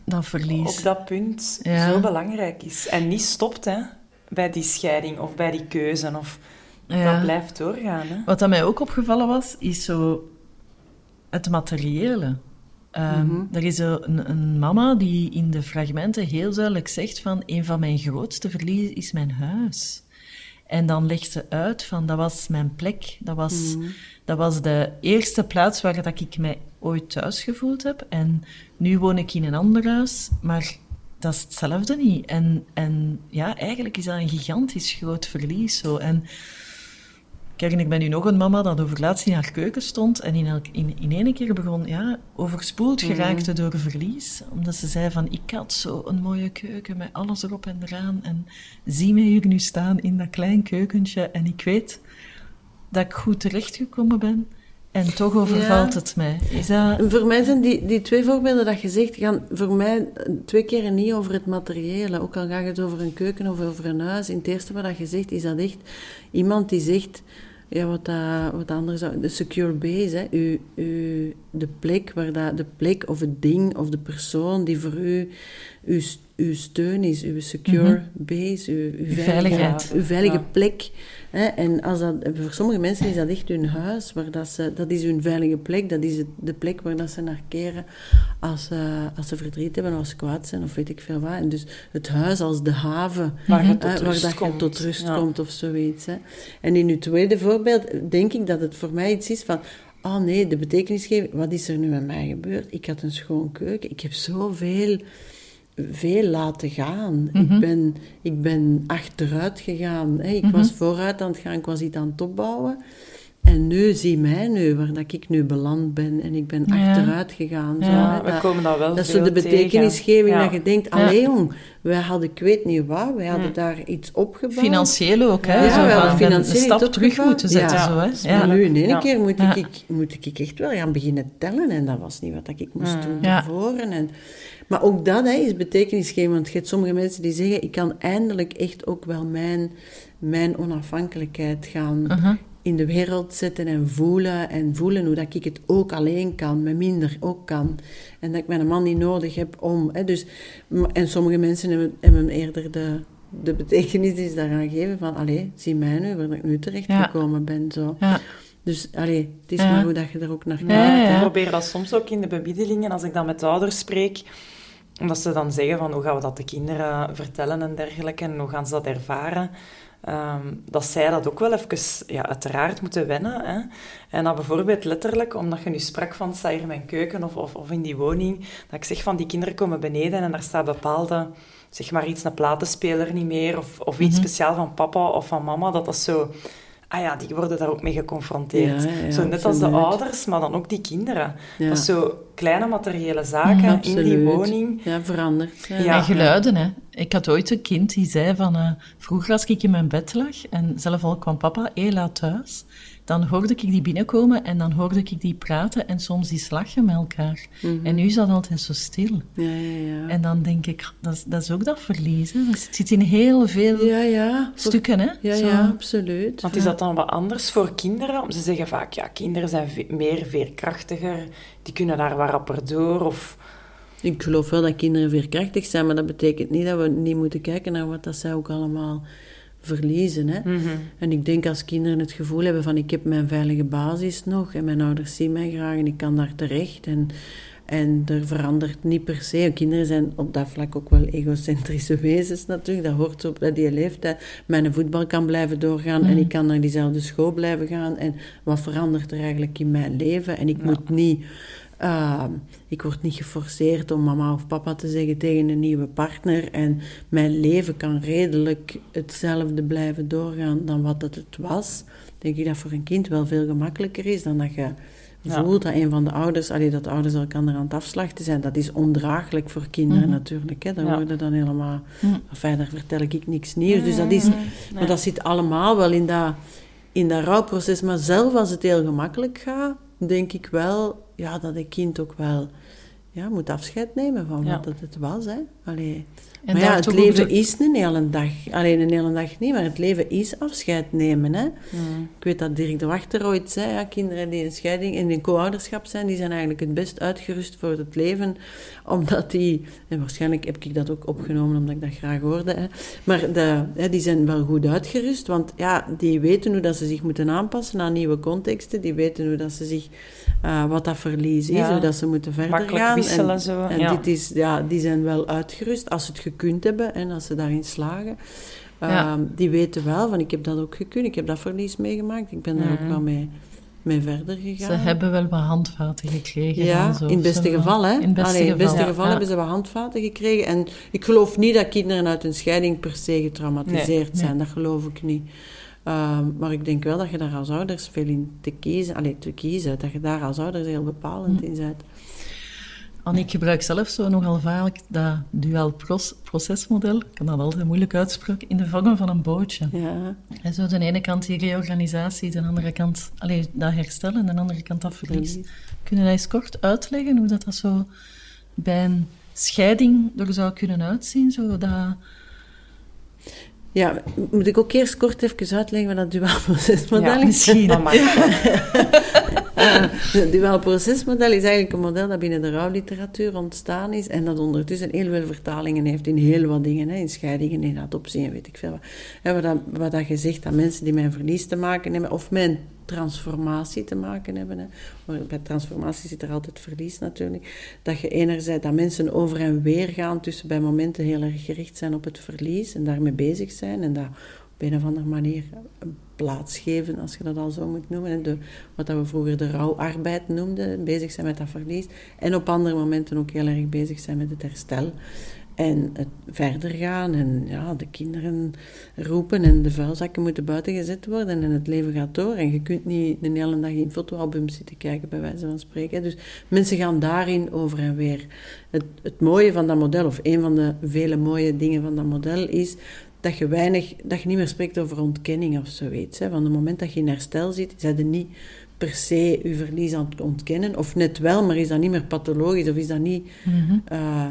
dat verlies. op dat punt zo belangrijk is. En niet stopt hè, bij die scheiding of bij die keuze. Of, Dat blijft doorgaan. Hè? Wat dat mij ook opgevallen was, is zo het materiële. Um, Er is een, een, mama die in de fragmenten heel duidelijk zegt van een van mijn grootste verliezen is mijn huis. En dan legt ze uit van dat was mijn plek, dat was, mhm. dat was de eerste plaats waar dat ik mij ooit thuis gevoeld heb. En nu woon ik in een ander huis, maar dat is hetzelfde niet. En, en ja, eigenlijk is dat een gigantisch groot verlies. Zo. En Kijk, ik ben nu nog een mama dat over laatst in haar keuken stond en in, in, in één keer begon, ja, overspoeld mhm. geraakte door verlies. Omdat ze zei van, ik had zo een mooie keuken met alles erop en eraan. En zie mij hier nu staan in dat klein keukentje en ik weet dat ik goed terechtgekomen ben. En toch overvalt het mij. Is dat... Voor mij zijn die, die twee voorbeelden dat je zegt, gaan voor mij twee keer niet over het materiële. Ook al gaat het over een keuken of over een huis. In het eerste wat je zegt, is dat echt iemand die zegt ja, wat, dat, wat anders zou... De secure base, hè. U, u, de plek waar dat... De plek of het ding of de persoon die voor u uw, uw steun is, uw secure mhm. base, uw, uw, veiligheid. Uw veilige plek. Hè? En als dat, voor sommige mensen is dat echt hun huis, waar dat, ze, dat is hun veilige plek, dat is het, de plek waar dat ze naar keren als, uh, als ze verdriet hebben, als ze kwaad zijn of weet ik veel wat. En dus het huis als de haven waar, je tot, dat je tot rust komt of zoiets. Hè? En in uw tweede voorbeeld denk ik dat het voor mij iets is van oh nee, de betekenisgeving, wat is er nu met mij gebeurd? Ik had een schoon keuken, ik heb zoveel veel laten gaan. ik, mhm. ben, ik ben achteruit gegaan. Hè. Ik mhm. was vooruit aan het gaan, ik was iets aan het opbouwen. En nu zie mij nu, waar dat ik nu beland ben. En ik ben achteruit gegaan. Ja, zo, we dat, komen dat wel Dat is zo de betekenisgeving dat je denkt, alleen jong, wij hadden, ik weet niet wat, wij hadden daar iets opgebouwd. Financieel ook, hè? Ja, zo we hadden financieel een stap terug moeten zetten, zo, hè? Maar nu in één keer moet, ik, moet ik echt wel gaan beginnen tellen. En dat was niet wat ik moest doen tevoren. En, maar ook dat hè, is betekenisgevend. Want je hebt sommige mensen die zeggen, ik kan eindelijk echt ook wel mijn, mijn onafhankelijkheid gaan uh-huh. in de wereld zetten en voelen. En voelen hoe dat ik het ook alleen kan, met minder ook kan. En dat ik mijn man niet nodig heb om... Hè, dus, en sommige mensen hebben, hebben eerder de, de betekenis die ze daaraan geven van... Allee, zie mij nu, waar ik nu terecht gekomen ben. Zo. Ja. Dus allee, het is maar hoe dat je er ook naar kijkt. Ik probeer dat soms ook in de bemiddelingen, als ik dan met ouders spreek omdat ze dan zeggen van hoe gaan we dat de kinderen vertellen en dergelijke en hoe gaan ze dat ervaren. Ehm, dat zij dat ook wel even, ja, uiteraard moeten wennen. Hè. En dan bijvoorbeeld letterlijk, omdat je nu sprak van, sta hier in mijn keuken of, of, of in die woning, dat ik zeg van, die kinderen komen beneden en daar staat bepaalde, zeg maar iets, een platenspeler niet meer, of, of iets mm speciaal van papa of van mama, dat dat zo ah ja, die worden daar ook mee geconfronteerd. zo net als de ouders, maar dan ook die kinderen. Dat is zo kleine materiële zaken in die woning. Ja, veranderd. Ja. En geluiden, hè. Ik had ooit een kind die zei van... Uh, vroeger als ik in mijn bed lag en zelf al kwam papa, hé, laat thuis dan hoorde ik die binnenkomen en dan hoorde ik die praten en soms die lachen met elkaar. Mhm. En nu is dat altijd zo stil. Ja, ja, ja. En dan denk ik, dat is, dat is ook dat verlies. Hè? Het zit in heel veel ja, ja. stukken. Hè? Ja, ja, absoluut. Want is dat dan wat anders voor kinderen? Ze zeggen vaak, ja, kinderen zijn meer veerkrachtiger, die kunnen daar wat rapper door. Of... Ik geloof wel dat kinderen veerkrachtig zijn, maar dat betekent niet dat we niet moeten kijken naar wat dat zij ook allemaal verliezen. Hè? Mhm. En ik denk als kinderen het gevoel hebben van ik heb mijn veilige basis nog en mijn ouders zien mij graag en ik kan daar terecht en, en er verandert niet per se. Kinderen zijn op dat vlak ook wel egocentrische *laughs* wezens natuurlijk, dat hoort op dat die leeftijd. Mijn voetbal kan blijven doorgaan en mhm. ik kan naar diezelfde school blijven gaan en wat verandert er eigenlijk in mijn leven en ik moet niet Ehm, ik word niet geforceerd om mama of papa te zeggen tegen een nieuwe partner. En mijn leven kan redelijk hetzelfde blijven doorgaan dan wat het, het was. Denk ik dat voor een kind wel veel gemakkelijker is dan dat je voelt dat een van de ouders, allee, dat ouders elkaar aan het afslachten zijn. Dat is ondraaglijk voor kinderen mhm. natuurlijk. Hè. Ja. worden dan helemaal... Mm. Enfin, daar vertel ik niks nieuws. Dus dat is... Maar dat zit allemaal wel in dat, in dat rouwproces. Maar zelf als het heel gemakkelijk gaat, denk ik wel ja, dat een kind ook wel ja, moet afscheid nemen van wat het, het was. Hè. Allee. En maar ja, het leven is een hele dag. Alleen een hele dag niet, maar het leven is afscheid nemen. Hè. Mm. Ik weet dat Dirk de Wachter ooit zei, ja, kinderen die in scheiding in een co-ouderschap zijn, die zijn eigenlijk het best uitgerust voor het leven, omdat die, en waarschijnlijk heb ik dat ook opgenomen omdat ik dat graag hoorde, hè, maar de, hè, die zijn wel goed uitgerust, want ja, die weten hoe dat ze zich moeten aanpassen aan nieuwe contexten, die weten hoe dat ze zich, uh, wat dat verlies is, hoe dat ze moeten verder Makkelijk gaan. wisselen en, zo. En ja. dit is, ja, die zijn wel uitgerust als het gekund hebben en als ze daarin slagen. Ehm, die weten wel van ik heb dat ook gekund, ik heb dat verlies meegemaakt, ik ben daar ook Mhm. wel mee, mee verder gegaan. Ze hebben wel wat handvaten gekregen. Ja, zo, in het beste geval, hè. In het beste Allee, in beste geval, geval ja. hebben ze wat handvaten gekregen. En ik geloof niet dat kinderen uit een scheiding per se getraumatiseerd Nee, zijn. Dat geloof ik niet. Ehm, maar ik denk wel dat je daar als ouders veel in te kiezen, allee, te kiezen, dat je daar als ouders heel bepalend Hm. in bent. Annie, ik gebruik zelf zo nogal vaak dat dual pros- procesmodel, ik kan dat altijd moeilijk uitspreken, in de vorm van een bootje. Ja. En zo de ene kant die reorganisatie, de andere kant allee, dat herstellen, en de andere kant dat verlies. Verlies. Kun je dat eens kort uitleggen, hoe dat, dat zo bij een scheiding er zou kunnen uitzien? Zo dat... Ja, moet ik ook eerst kort even uitleggen wat dat duaal *laughs* procesmodel Ja, is? misschien. *laughs* *laughs* *laughs* Het duaal procesmodel is eigenlijk een model dat binnen de rouwliteratuur ontstaan is en dat ondertussen heel veel vertalingen heeft in heel wat dingen, in scheidingen, in adoptie en weet ik veel wat. En wat, dat, dat je zegt dat mensen die een verlies te maken hebben of een transformatie te maken hebben, hè. Maar bij transformatie zit er altijd verlies natuurlijk, dat je enerzijds dat mensen over en weer gaan tussen bij momenten heel erg gericht zijn op het verlies en daarmee bezig zijn en dat op een of andere manier plaats geven, als je dat al zo moet noemen. De, wat we vroeger de rouwarbeid noemden, bezig zijn met dat verlies. En op andere momenten ook heel erg bezig zijn met het herstel. En het verder gaan en ja, de kinderen roepen en de vuilzakken moeten buiten gezet worden en het leven gaat door. En je kunt niet de hele dag in fotoalbums zitten kijken, bij wijze van spreken. Dus mensen gaan daarin over en weer. Het, het mooie van dat model, of een van de vele mooie dingen van dat model, is dat je weinig, dat je niet meer spreekt over ontkenning of zoiets. Hè. Van het moment dat je in herstel zit, zijn je niet per se je verlies aan het ontkennen. Of net wel, maar is dat niet meer pathologisch of is dat niet... eh,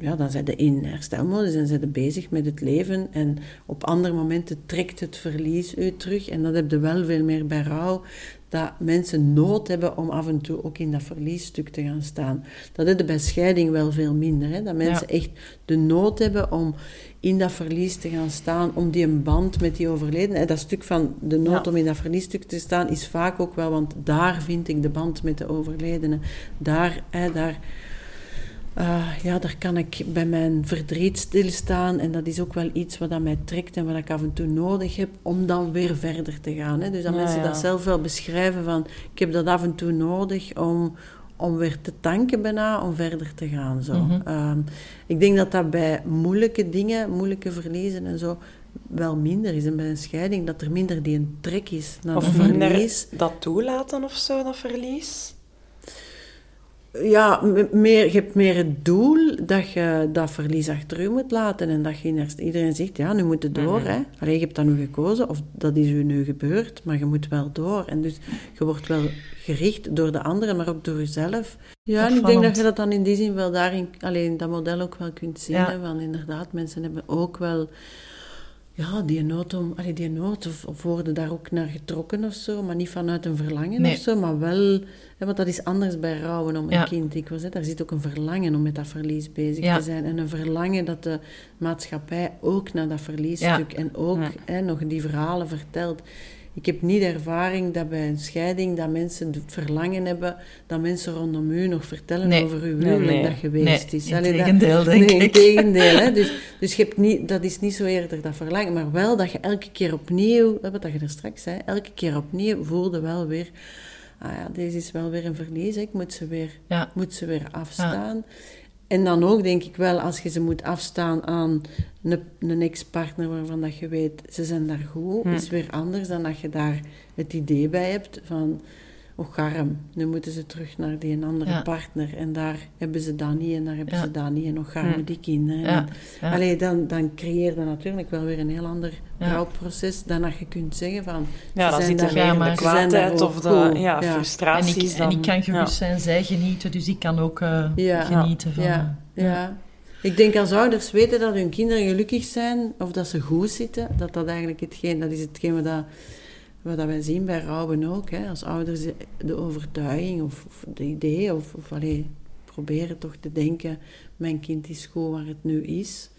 ja, dan zijn ze in herstelmodus en zijn ze bezig met het leven. En op andere momenten trekt het verlies u terug. En dat heb je wel veel meer bij rouw. Dat mensen nood hebben om af en toe ook in dat verliesstuk te gaan staan. Dat je bij scheiding wel veel minder. Hè? Dat mensen echt de nood hebben om in dat verlies te gaan staan. Om die een band met die overleden. Dat stuk van de nood Ja. om in dat verliesstuk te staan is vaak ook wel... Want daar vind ik de band met de overledene. Daar... Hè, daar Ah, ja, daar kan ik bij mijn verdriet stilstaan. En dat is ook wel iets wat aan mij trekt en wat ik af en toe nodig heb om dan weer verder te gaan. Hè. Dus dat Ja, mensen ja. dat zelf wel beschrijven van... Ik heb dat af en toe nodig om, om weer te tanken bijna, om verder te gaan. Zo. Mhm. Ehm, ik denk dat dat bij moeilijke dingen, moeilijke verliezen en zo... wel minder is. En bij een scheiding dat er minder die een trek is naar Of verlies. dat toelaten of zo, dat verlies. Ja, meer, je hebt meer het doel dat je dat verlies achter je moet laten. En dat je iedereen zegt, ja, nu moet het door. hè. Allee, je hebt dat nu gekozen, of dat is u nu gebeurd, maar je moet wel door. En dus je wordt wel gericht door de anderen, maar ook door jezelf. Ja, en ik denk dat je dat dan in die zin wel daarin, alleen dat model ook wel kunt zien. Ja. Hè, want inderdaad, mensen hebben ook wel... Ja, die nood, om, allee, die nood of, of worden daar ook naar getrokken of zo, maar niet vanuit een verlangen Nee. of zo, maar wel, hè, want dat is anders bij rouwen om een Ja. kind. Ik was, hè, daar zit ook een verlangen om met dat verlies bezig Ja. te zijn en een verlangen dat de maatschappij ook naar dat verliesstuk en ook hè, nog die verhalen vertelt. Ik heb niet de ervaring dat bij een scheiding dat mensen het verlangen hebben dat mensen rondom u nog vertellen Nee. over uw huwelijk nee. dat geweest is. Allee, dat- *laughs* denk ik. integendeel. Hè? Dus, dus je hebt niet, dat is niet zo eerder dat verlangen, maar wel dat je elke keer opnieuw, wat dat je er straks zei, elke keer opnieuw voelde wel weer, ah ja, deze is wel weer een verlies, hè. ik moet ze weer, Ja. moet ze weer afstaan. En dan ook denk ik wel, als je ze moet afstaan aan een, een ex-partner waarvan dat je weet, ze zijn daar goed, Hm. is weer anders dan dat je daar het idee bij hebt van, och arm, nu moeten ze terug naar die een andere partner. En daar hebben ze dat niet en daar hebben ze dat niet. En nog arme die kinderen. Allee, dan, dan creëer je natuurlijk wel weer een heel ander rouwproces dan dat je kunt zeggen van... Ja, dan zit er meer de kwaadheid of de ja, frustraties. En ik, en ik kan gerust zijn, zij genieten, dus ik kan ook uh, genieten van... ja. ja. Ik denk als ouders weten dat hun kinderen gelukkig zijn of dat ze goed zitten, dat dat eigenlijk hetgeen, dat is hetgeen wat, dat, wat dat wij zien bij rouwen ook. Hè. Als ouders de overtuiging of, of de idee of, of allee, proberen toch te denken, mijn kind is goed waar het nu is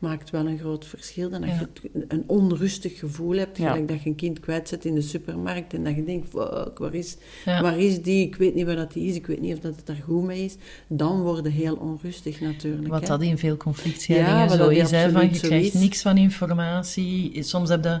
maakt wel een groot verschil. Dan als je een onrustig gevoel hebt, gelijk dat je een kind kwijtzet in de supermarkt en dat je denkt, fuck, waar is, waar is die? Ik weet niet waar dat die is, ik weet niet of dat het daar goed mee is. Dan worden heel onrustig natuurlijk. Wat dat in veel conflictscheidingen zo is, hè, van je krijgt niks van informatie. Soms heb je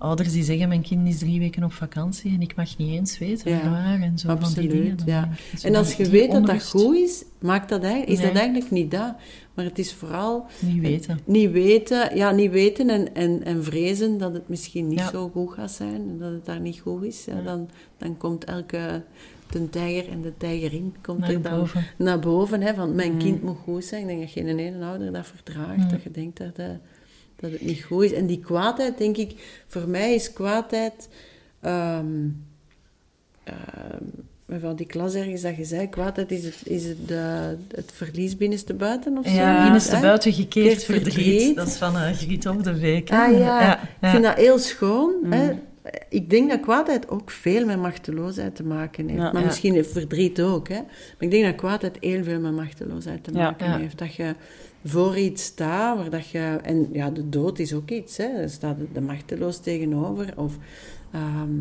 ouders die zeggen, mijn kind is drie weken op vakantie en ik mag niet eens weten ja, waar en zo absoluut, van die dingen. ja. En als je weet dat dat goed is, maakt dat eigenlijk, is dat eigenlijk niet dat. Maar het is vooral... Niet weten. Niet weten, ja, niet weten en, en, en vrezen dat het misschien niet zo goed gaat zijn en dat het daar niet goed is. Ja, dan, dan komt elke de tijger en de tijgerin komt naar er dan boven. naar boven. Hè, van mijn mm. kind moet goed zijn. Ik denk dat geen ene ouder dat verdraagt. Mm. Dat je denkt dat... Uh, dat het niet goed is. En die kwaadheid, denk ik, voor mij is kwaadheid. Um, uh, die klas ergens dat je zei, kwaadheid is het, is het, de, het verlies binnenste buiten of zo? Ja, binnenste buiten gekeerd verdriet. Dat is van uh, Griet op de Week. Ah ja. ja, ik vind dat heel schoon. Hè? Mm. Ik denk dat kwaadheid ook veel met machteloosheid te maken heeft. maar misschien verdriet ook. Hè? Maar ik denk dat kwaadheid heel veel met machteloosheid te maken heeft. Dat je voor iets staat waar dat je... En ja, de dood is ook iets, hè. Er staat de machteloos tegenover. Of, ehm,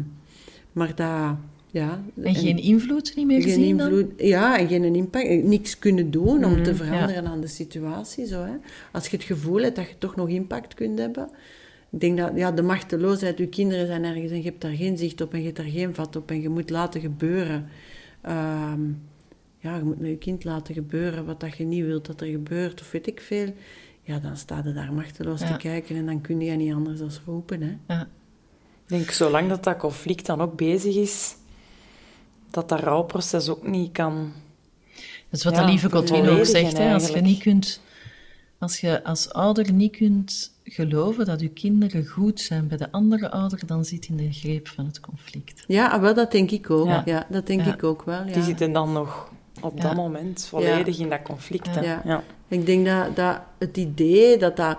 maar dat... Ja, en geen invloed niet meer geen zien invloed, Ja, en geen impact. Eh, niks kunnen doen om te mhm, veranderen aan de situatie. Zo, hè. Als je het gevoel hebt dat je toch nog impact kunt hebben. Ik denk dat ja, de machteloosheid, je kinderen zijn ergens en je hebt daar geen zicht op en je hebt daar geen vat op en je moet laten gebeuren. Ehm, ja, je moet met je kind laten gebeuren wat dat je niet wilt dat er gebeurt, of weet ik veel. Ja, dan sta je daar machteloos te kijken en dan kun je niet anders dan roepen. Hè. Ja. Ik denk, zolang dat dat conflict dan ook bezig is, dat dat rouwproces ook niet kan... Dat is wat de lieve Godwin ook zegt, hè, als je niet kunt... Als je als ouder niet kunt geloven dat je kinderen goed zijn bij de andere ouder, dan zit in de greep van het conflict. Ja, wel, dat denk ik ook. Ja, dat denk ik ook wel. Ja. Die zitten dan nog op dat moment volledig in dat conflict. Ja. Ik denk dat, dat het idee dat dat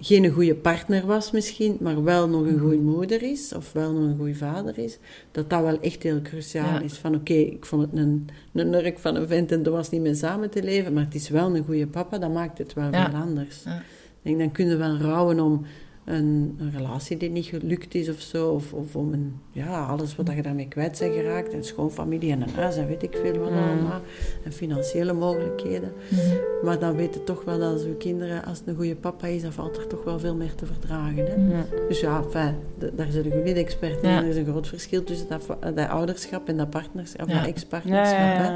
geen goede partner was misschien, maar wel nog een goede moeder is, of wel nog een goede vader is, dat dat wel echt heel cruciaal is. Van oké, ik vond het een, een nurk van een vent en dat was niet meer samen te leven, maar het is wel een goede papa, dat maakt het wel veel anders. Ik denk, dan kunnen we wel rouwen om een, een, relatie die niet gelukt is of zo. Of, of om een, ja, alles wat je daarmee kwijt bent geraakt. En schoonfamilie en een huis en weet ik veel wat mm. allemaal. En financiële mogelijkheden. Mm-hmm. Maar dan weten toch wel dat als uw kinderen, als het een goede papa is, dan valt er toch wel veel meer te verdragen. Hè? Mm. Dus ja, fijn, daar zit een goede expert in. Er is een groot verschil tussen dat, dat ouderschap en dat partnerschap, ja. dat ex-partnerschap.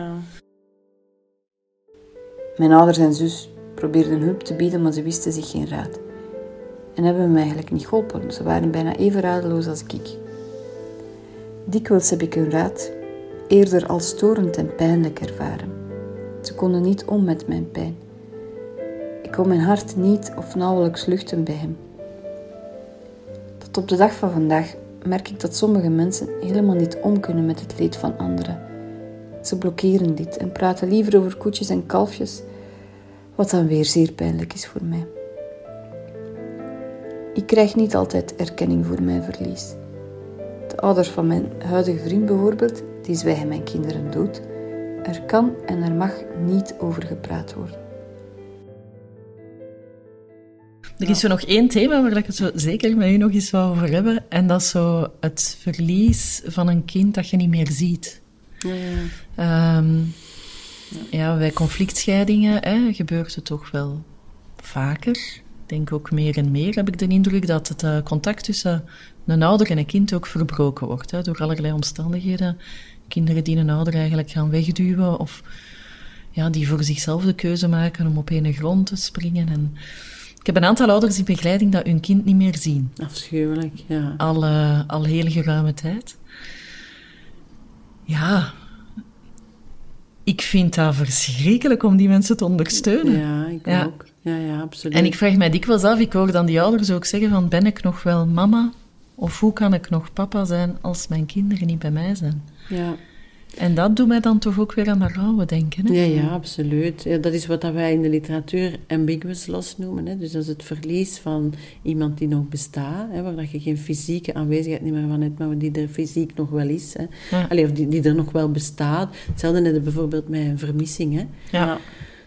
Mijn ouders en zus probeerden hulp te bieden, maar ze wisten zich geen raad en hebben me eigenlijk niet geholpen. Ze waren bijna even radeloos als ik. Dikwijls heb ik hun raad eerder als storend en pijnlijk ervaren. Ze konden niet om met mijn pijn. Ik kon mijn hart niet of nauwelijks luchten bij hem. Tot op de dag van vandaag merk ik dat sommige mensen helemaal niet om kunnen met het leed van anderen. Ze blokkeren dit en praten liever over koetjes en kalfjes, wat dan weer zeer pijnlijk is voor mij. Ik krijg niet altijd erkenning voor mijn verlies. De ouders van mijn huidige vriend bijvoorbeeld, die zwijgen mijn kinderen dood. Er kan en er mag niet over gepraat worden. Er is zo nog één thema waar ik het zo zeker met u nog eens zou over hebben. En dat is zo het verlies van een kind dat je niet meer ziet. Ja, ja. Um, ja bij conflictscheidingen hè, gebeurt het toch wel vaker denk ook meer en meer heb ik de indruk dat het uh, contact tussen een ouder en een kind ook verbroken wordt. Hè, door allerlei omstandigheden. Kinderen die een ouder eigenlijk gaan wegduwen of ja, die voor zichzelf de keuze maken om op een grond te springen. En ik heb een aantal ouders in begeleiding dat hun kind niet meer zien. Afschuwelijk, ja. Al, uh, al heel geruime tijd. Ja, ik vind dat verschrikkelijk om die mensen te ondersteunen. Ja, ik ook. Ja, ja, absoluut. En ik vraag mij dikwijls af, ik hoor dan die ouders ook zeggen van, ben ik nog wel mama? Of hoe kan ik nog papa zijn als mijn kinderen niet bij mij zijn? Ja. En dat doet mij dan toch ook weer aan de rouwen denken. Hè? Ja, ja, absoluut. Ja, dat is wat wij in de literatuur ambiguous loss noemen. Hè. Dus dat is het verlies van iemand die nog bestaat, hè, waar dat je geen fysieke aanwezigheid niet meer van hebt, maar die er fysiek nog wel is. Hè. Ja. Allee, of die, die er nog wel bestaat. Hetzelfde net bijvoorbeeld met een vermissing. Hè. Ja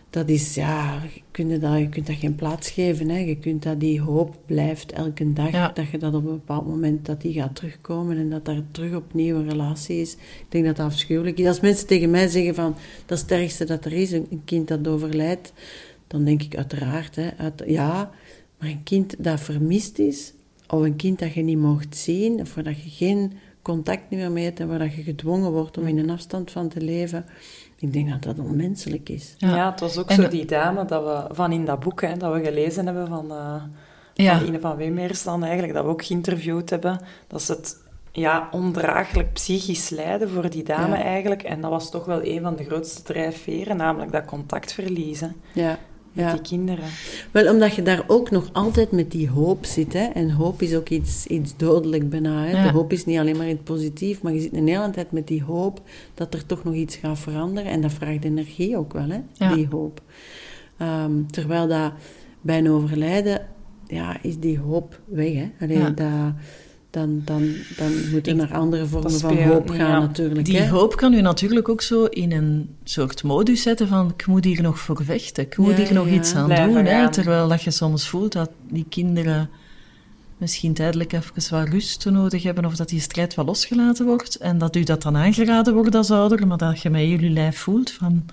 dat is, ja, je kunt dat, je kunt dat geen plaats geven. Hè. Je kunt dat, die hoop blijft elke dag, dat je dat op een bepaald moment, dat die gaat terugkomen en dat daar terug opnieuw een relatie is. Ik denk dat dat afschuwelijk is. Als mensen tegen mij zeggen van, dat is het ergste dat er is, een kind dat overlijdt, dan denk ik uiteraard, hè, uit, ja, maar een kind dat vermist is, of een kind dat je niet mocht zien, of waar dat je geen contact meer mee hebt en waar dat je gedwongen wordt om in een afstand van te leven, ik denk dat dat onmenselijk is. Ja, het was ook zo die dame dat we, van in dat boek hè, dat we gelezen hebben van, uh, ja. van Ine van Wemeers dan eigenlijk, dat we ook geïnterviewd hebben, dat ze het ja, ondraaglijk psychisch lijden voor die dame eigenlijk. En dat was toch wel een van de grootste drijfveren, namelijk dat contact verliezen. Ja. die kinderen. Wel, omdat je daar ook nog altijd met die hoop zit. Hè? En hoop is ook iets, iets dodelijk bijna. Hè? De hoop is niet alleen maar in het positief, maar je zit een hele tijd met die hoop dat er toch nog iets gaat veranderen. En dat vraagt energie ook wel, hè? die hoop. Ehm, terwijl dat bij een overlijden, ja, is die hoop weg. Hè? Allee, dat dan, dan, dan moet er naar andere vormen van hoop gaan natuurlijk. Die hoop kan u natuurlijk ook zo in een soort modus zetten van ik moet hier nog voor vechten, ik moet hier nog iets aan doen. Hè, terwijl dat je soms voelt dat die kinderen misschien tijdelijk even wat rust nodig hebben of dat die strijd wel losgelaten wordt en dat u dat dan aangeraden wordt als ouder, maar dat je met jullie lijf voelt van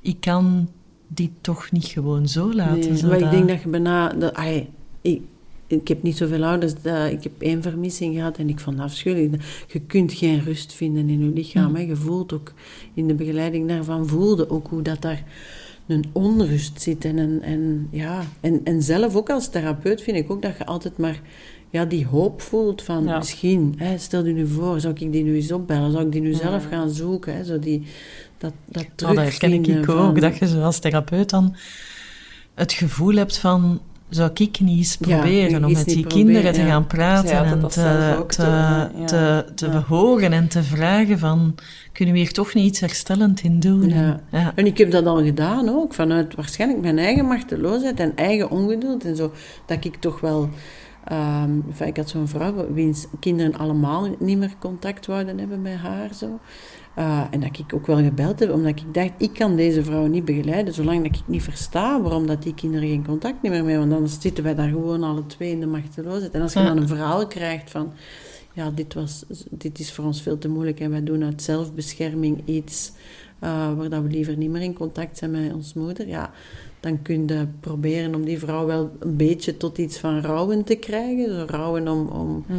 ik kan die toch niet gewoon zo laten. Nee, maar ik denk dat je bijna... Dat, ay, ik, ik heb niet zoveel ouders. Dat, ik heb één vermissing gehad en ik vond het afschuwelijk. Je kunt geen rust vinden in je lichaam. Mm. Hè. Je voelt ook in de begeleiding daarvan, voelde ook hoe dat daar een onrust zit. En, en, ja, en, en zelf ook als therapeut vind ik ook dat je altijd maar ja, die hoop voelt van misschien, hè, stel je nu voor, zou ik die nu eens opbellen? Zou ik die nu zelf gaan zoeken? Hè? Zo die, dat, dat oh, dat herken ik ook, dat je als therapeut dan het gevoel hebt van zou ik niet eens proberen om met die kinderen te gaan praten en te, te, te, te en te vragen van, kunnen we hier toch niet iets herstellend in doen? Ja. En ik heb dat al gedaan ook, vanuit waarschijnlijk mijn eigen machteloosheid en eigen ongeduld en zo, dat ik toch wel... Um, ik had zo'n vrouw wiens kinderen allemaal niet meer contact wouden hebben met haar. Zo. Uh, en dat ik ook wel gebeld heb, omdat ik dacht, ik kan deze vrouw niet begeleiden, zolang dat ik niet versta waarom dat die kinderen geen contact meer mee want anders zitten wij daar gewoon alle twee in de machteloosheid. En als je dan een verhaal krijgt van, ja, dit, was, dit is voor ons veel te moeilijk en wij doen uit zelfbescherming iets uh, waar dat we liever niet meer in contact zijn met ons moeder, ja, dan kun je proberen om die vrouw wel een beetje tot iets van rouwen te krijgen. Zo rouwen om, om mhm.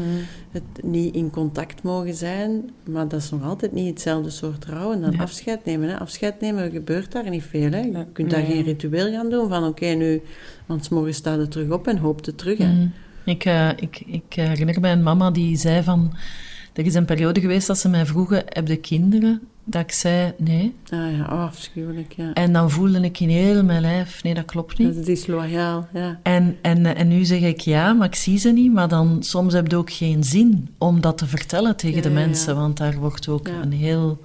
het niet in contact mogen zijn. Maar dat is nog altijd niet hetzelfde soort rouwen dan afscheid nemen. Hè. Afscheid nemen gebeurt daar niet veel. Hè. Je kunt daar geen ritueel gaan doen van oké, nu, want morgen staat het terug op en hoopt het terug. Hè. Mhm. Ik, uh, ik, ik herinner mij een mama die zei van... Er is een periode geweest dat ze mij vroegen, heb je kinderen? Dat ik zei nee. Ah ja, oh, afschuwelijk, ja. En dan voelde ik in heel mijn lijf, nee, dat klopt niet. Dat is loyaal, ja. En, en, en nu zeg ik ja, maar ik zie ze niet. Maar dan soms heb je ook geen zin om dat te vertellen tegen de mensen. Want daar wordt ook een heel,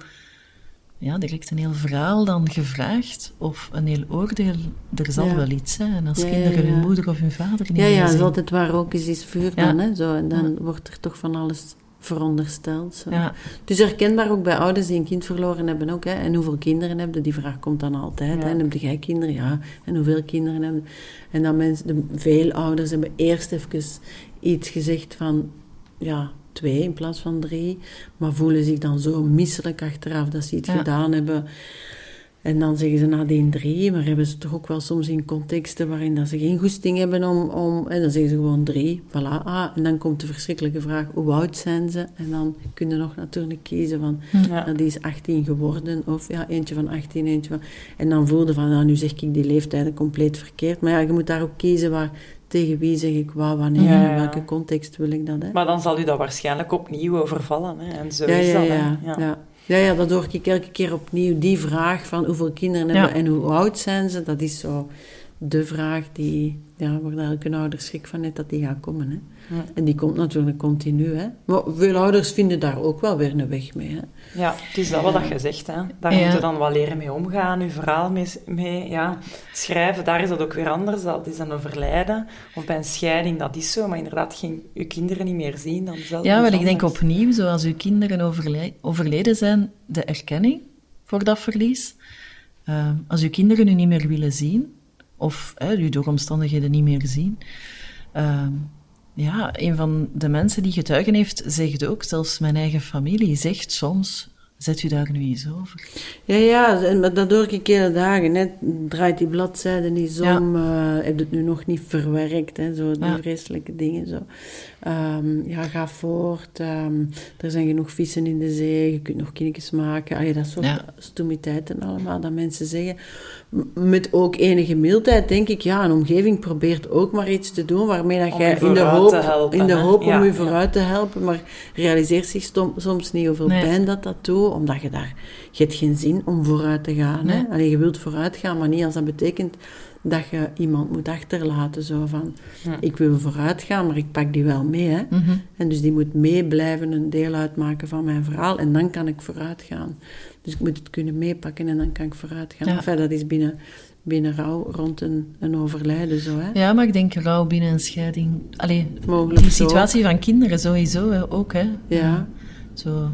ja, direct een heel verhaal dan gevraagd. Of een heel oordeel. Er zal wel iets zijn. Als kinderen hun moeder of hun vader niet Ja, ja, dat is altijd waar ook is, is vuur dan. Hè, zo, en dan wordt er toch van alles verondersteld. Zo. Ja. Het is herkenbaar ook bij ouders die een kind verloren hebben ook. Hè. En hoeveel kinderen hebben Die vraag komt dan altijd. Hè. En heb jij kinderen? Ja. En hoeveel kinderen hebben En dan mensen, de, veel ouders hebben eerst even iets gezegd van... Ja, twee in plaats van drie. Maar voelen zich dan zo misselijk achteraf dat ze iets gedaan hebben... En dan zeggen ze nadien drie, maar hebben ze toch ook wel soms in contexten waarin dat ze geen goesting hebben om... om en dan zeggen ze gewoon drie, voilà. Ah, en dan komt de verschrikkelijke vraag, hoe oud zijn ze? En dan kun je nog natuurlijk kiezen van, ja. die is 18 geworden, of ja, eentje van 18, eentje van... En dan voelde van, nou, nu zeg ik die leeftijden compleet verkeerd. Maar ja, je moet daar ook kiezen waar, tegen wie zeg ik wat, wanneer, in welke context wil ik dat. Hè? Maar dan zal u dat waarschijnlijk opnieuw overvallen. Hè? En zo ja, is dat. Ja, ja. Ja, ja, dat hoor ik elke keer opnieuw. Die vraag van hoeveel kinderen hebben en hoe oud zijn ze, dat is zo de vraag die, ja, waar elke ouder schrik van heeft dat die gaat komen. Hè. En die komt natuurlijk continu. Hè. Maar veel ouders vinden daar ook wel weer een weg mee. Hè. Ja, het is dat wat je zegt. Hè. Daar moet je dan wel leren mee omgaan, je verhaal mee, mee ja. schrijven. Daar is dat ook weer anders. Dat is dan overlijden. Of bij een scheiding, dat is zo. Maar inderdaad, geen, je kinderen niet meer zien, dan zelf Ja, wel, ik denk opnieuw, zoals uw kinderen overleden zijn, de erkenning voor dat verlies. Uh, als uw kinderen u niet meer willen zien, of hè, u door omstandigheden niet meer zien... Uh, ja, een van de mensen die getuigen heeft, zegt ook, zelfs mijn eigen familie zegt soms, zet u daar nu eens over. Ja, ja, maar dat hoor ik hele dagen. Hè. Draait die bladzijde niet om, ja. uh, heb het nu nog niet verwerkt, hè, zo die vreselijke dingen. Zo. Um, ja, ga voort. Um, er zijn genoeg vissen in de zee, je kunt nog kindjes maken. Allee, dat soort ja. stomiteiten allemaal, dat mensen zeggen met ook enige mildheid denk ik, ja, een omgeving probeert ook maar iets te doen waarmee dat jij in de hoop, helpen, in de hoop om je vooruit te helpen, maar realiseert zich soms niet hoeveel pijn dat dat doet, omdat je daar, je hebt geen zin om vooruit te gaan. Nee. Hè? Allee, je wilt vooruit gaan, maar niet als dat betekent dat je iemand moet achterlaten. Zo van, ik wil vooruit gaan, maar ik pak die wel mee. Hè? Mm -hmm. En dus die moet meeblijven, een deel uitmaken van mijn verhaal. En dan kan ik vooruit gaan. Dus ik moet het kunnen meepakken en dan kan ik vooruit gaan. Ja. Enfin, dat is binnen, binnen rouw rond een, een overlijden zo. Hè? Ja, maar ik denk rouw binnen een scheiding. Allee, Mogelijk die situatie van kinderen sowieso hè, ook. Hè? Ja. Zo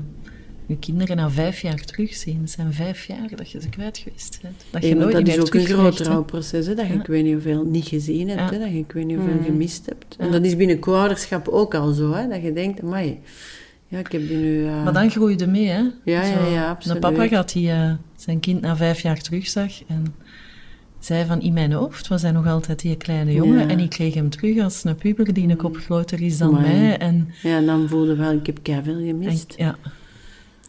je kinderen na vijf jaar terugzien. Het zijn vijf jaar dat je ze kwijt geweest bent. Dat, je nooit dat is ook een groot rouwproces, hè, dat je ik weet niet hoeveel niet gezien hebt, hè, dat je ik weet niet hoeveel gemist hebt. En dat is binnen co-ouderschap ook al zo, hè, dat je denkt, amai, ja, ik heb die nu... Uh... Maar dan groeide mee, hè? Ja, ja, ja, absoluut. De papa had die uh, zijn kind na vijf jaar terugzag en zei van in mijn hoofd was hij nog altijd die kleine jongen ja. en ik kreeg hem terug als een puber die een kop groter is dan Amai. mij. En, ja, en dan voelde wel, ik heb veel gemist. En, ja.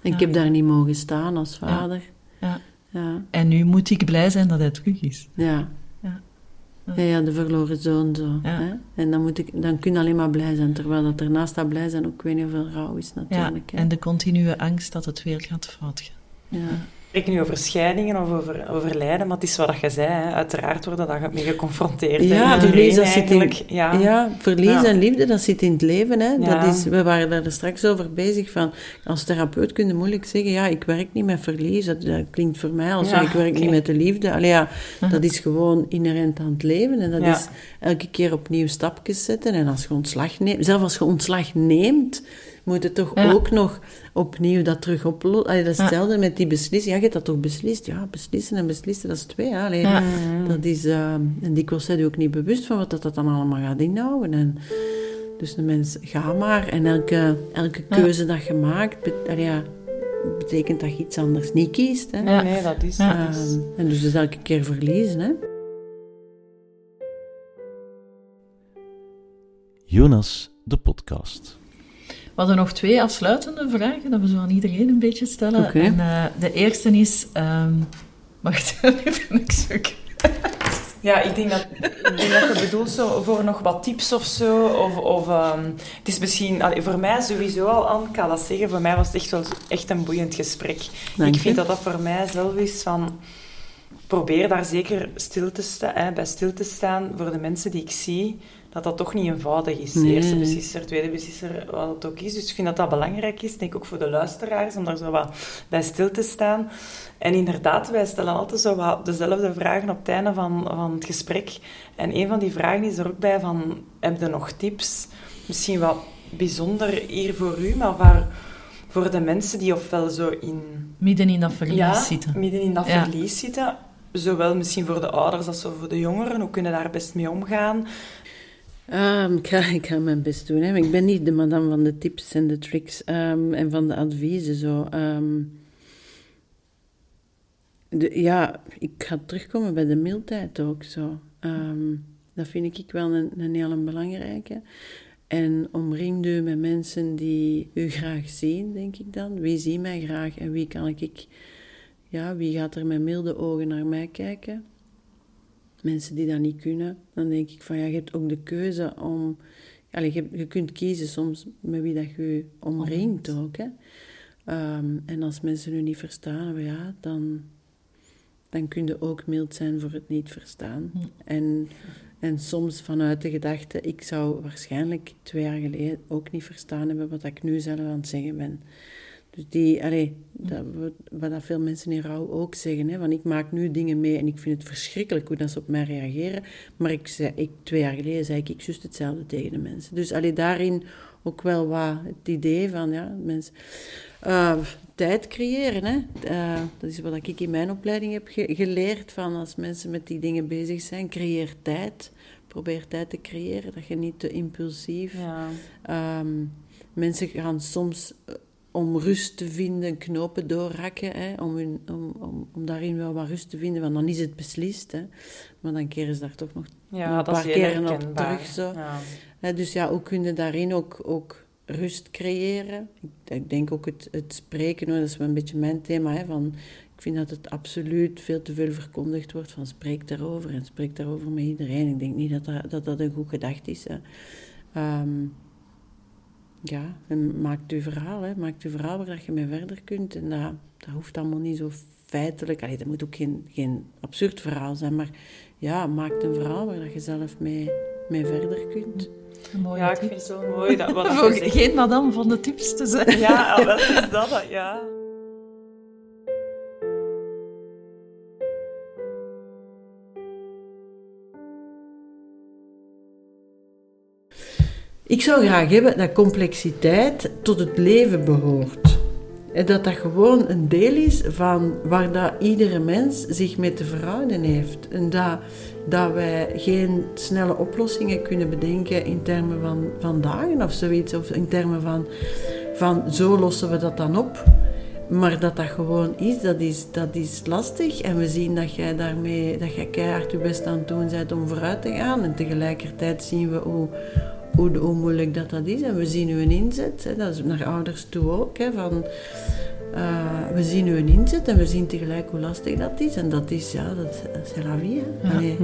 En ik heb daar niet mogen staan als vader. Ja. ja. En nu moet ik blij zijn dat hij terug is. Ja. Ja, de verloren zoon zo. Hè? En dan, moet ik, dan kun je alleen maar blij zijn. Terwijl dat ernaast dat blij zijn ook weet niet hoeveel rouw is natuurlijk. Ja, en de continue angst dat het weer gaat fout gaan. Ja spreek nu over scheidingen of over, over lijden, maar het is wat je zei. Hè. Uiteraard worden daar mee geconfronteerd. Ja, verlies, dat zit in, ja. ja, verlies ja. en liefde, dat zit in het leven. Hè. Ja. Dat is, we waren daar straks over bezig van, als therapeut kun je moeilijk zeggen, ja, ik werk niet met verlies. Dat, dat klinkt voor mij als, ik werk okay. niet met de liefde. Allee, ja, uh-huh. dat is gewoon inherent aan het leven. En dat is elke keer opnieuw stapjes zetten. En als je ontslag neemt, zelfs als je ontslag neemt, moet je toch ook nog opnieuw dat terug oplossen. Dat is hetzelfde ja. met die beslissing. Ja, je hebt dat toch beslist? Ja, beslissen en beslissen, dat is twee. Hè? Allee, ja. dat is, uh, en dikwijls zijn je ook niet bewust van wat dat, dat dan allemaal gaat inhouden. En, dus de mens, ga maar. En elke, elke keuze dat je maakt, bet, ja, betekent dat je iets anders niet kiest. Hè? Ja. Nee, dat is, uh, dat is. En dus, dus elke keer verliezen. Hè? Jonas, de podcast. We hadden nog twee afsluitende vragen dat we zo aan iedereen een beetje stellen. Okay. En uh, de eerste is... Um, wacht, even ik zoek. Ja, ik denk, dat, ik denk dat je bedoelt zo voor nog wat tips of zo. Of, of um, het is misschien... Allee, voor mij sowieso al, Anne, ik kan dat zeggen, voor mij was het echt wel echt een boeiend gesprek. Dank ik vind je. dat dat voor mij zelf is van... Probeer daar zeker stil te sta, bij stil te staan voor de mensen die ik zie dat dat toch niet eenvoudig is. Nee. Eerste beslisser, tweede beslisser, wat het ook is. Dus ik vind dat dat belangrijk is, denk ik ook voor de luisteraars, om daar zo wat bij stil te staan. En inderdaad, wij stellen altijd zo wat dezelfde vragen op het einde van, van het gesprek. En een van die vragen is er ook bij van, heb je nog tips? Misschien wat bijzonder hier voor u, maar waar, voor de mensen die ofwel zo in... Midden in dat verlies ja, zitten. midden in dat Ja. verlies zitten. Zowel misschien voor de ouders als voor de jongeren. Hoe kunnen daar best mee omgaan? Um, ik, ga, ik ga mijn best doen. Hè. Ik ben niet de madame van de tips en de tricks um, en van de adviezen. Zo. Um, de, ja, ik ga terugkomen bij de mildheid ook. Zo. dat vind ik wel een, een hele belangrijke. En omring u met mensen die u graag zien, denk ik dan. Wie ziet mij graag en wie kan ik... Ja, wie gaat er met milde ogen naar mij kijken? Mensen die dat niet kunnen, dan denk ik van ja, je hebt ook de keuze om. Je, je kunt kiezen soms met wie dat je omringt ook. Hè. Ehm, en als mensen u niet verstaan, ja, dan, dan kun je ook mild zijn voor het niet verstaan. En, en soms vanuit de gedachte, ik zou waarschijnlijk twee jaar geleden ook niet verstaan hebben wat ik nu zelf aan het zeggen ben. Dus die, allee, dat, wat dat veel mensen in rouw ook zeggen, hè, van ik maak nu dingen mee en ik vind het verschrikkelijk hoe dat ze op mij reageren. Maar ik zei, ik, twee jaar geleden zei ik, ik juist hetzelfde tegen de mensen. Dus allee, daarin ook wel wat het idee van, ja, mensen... Uh, tijd creëren, hè. Uh, dat is wat ik in mijn opleiding heb geleerd, van als mensen met die dingen bezig zijn, creëer tijd. Probeer tijd te creëren, dat je niet te impulsief... Ja. Um, mensen gaan soms om rust te vinden, knopen doorhakken, hè, om, hun, om, om, om, daarin wel wat rust te vinden, want dan is het beslist. Hè. Maar dan keren ze daar toch nog, ja, een paar keren op terug. Zo. Ja. dus ja, hoe kun je daarin ook, ook rust creëren? Ik, denk ook het, het spreken, dat is wel een beetje mijn thema. Hè, van, ik vind dat het absoluut veel te veel verkondigd wordt van spreek daarover en spreek daarover met iedereen. Ik denk niet dat dat, dat, dat een goed gedacht is. Hè. Um, ja, maakt uw verhaal, hè. maakt uw verhaal waar je mee verder kunt. En dat, dat hoeft allemaal niet zo feitelijk, allee, dat moet ook geen, geen absurd verhaal zijn, maar ja, maakt een verhaal waar je zelf mee, mee verder kunt. ja, ik vind het zo mooi dat wat *laughs* Geen madame van de tips te zijn. Ja, wat is dat? Ja. Ik zou graag hebben dat complexiteit tot het leven behoort. En dat dat gewoon een deel is van waar dat iedere mens zich mee te verhouden heeft. En dat, dat wij geen snelle oplossingen kunnen bedenken in termen van, van dagen of zoiets. Of in termen van, van zo lossen we dat dan op. Maar dat dat gewoon is, dat is, dat is lastig. En we zien dat jij daarmee, dat jij keihard je best aan het doen bent om vooruit te gaan. En tegelijkertijd zien we hoe, hoe, hoe, moeilijk dat, dat is. En we zien een inzet, hè, dat is naar ouders toe ook, hè, van... Uh, we zien een inzet en we zien tegelijk hoe lastig dat is. En dat is, ja, dat is la vie. Hè. Ja.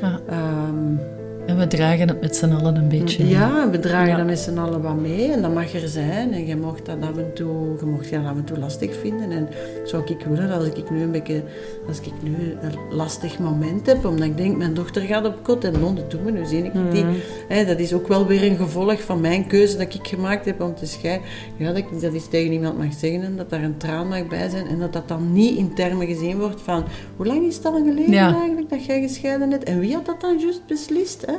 Ja. Um, en we dragen het met z'n allen een beetje. Ja, we dragen dat met z'n allen wat mee en dat mag er zijn. En je mocht dat af en toe, je mocht dat af en toe lastig vinden. En zou ik willen als ik nu een beetje, als ik nu een lastig moment heb, omdat ik denk, mijn dochter gaat op kot en Londen doen we, nu zie ik die. Mm. dat is ook wel weer een gevolg van mijn keuze dat ik gemaakt heb om te scheiden. Ja, dat ik dat is tegen iemand mag zeggen en dat daar een traan mag bij zijn en dat dat dan niet in termen gezien wordt van, hoe lang is het al geleden eigenlijk dat jij gescheiden hebt? En wie had dat dan juist beslist? Hè?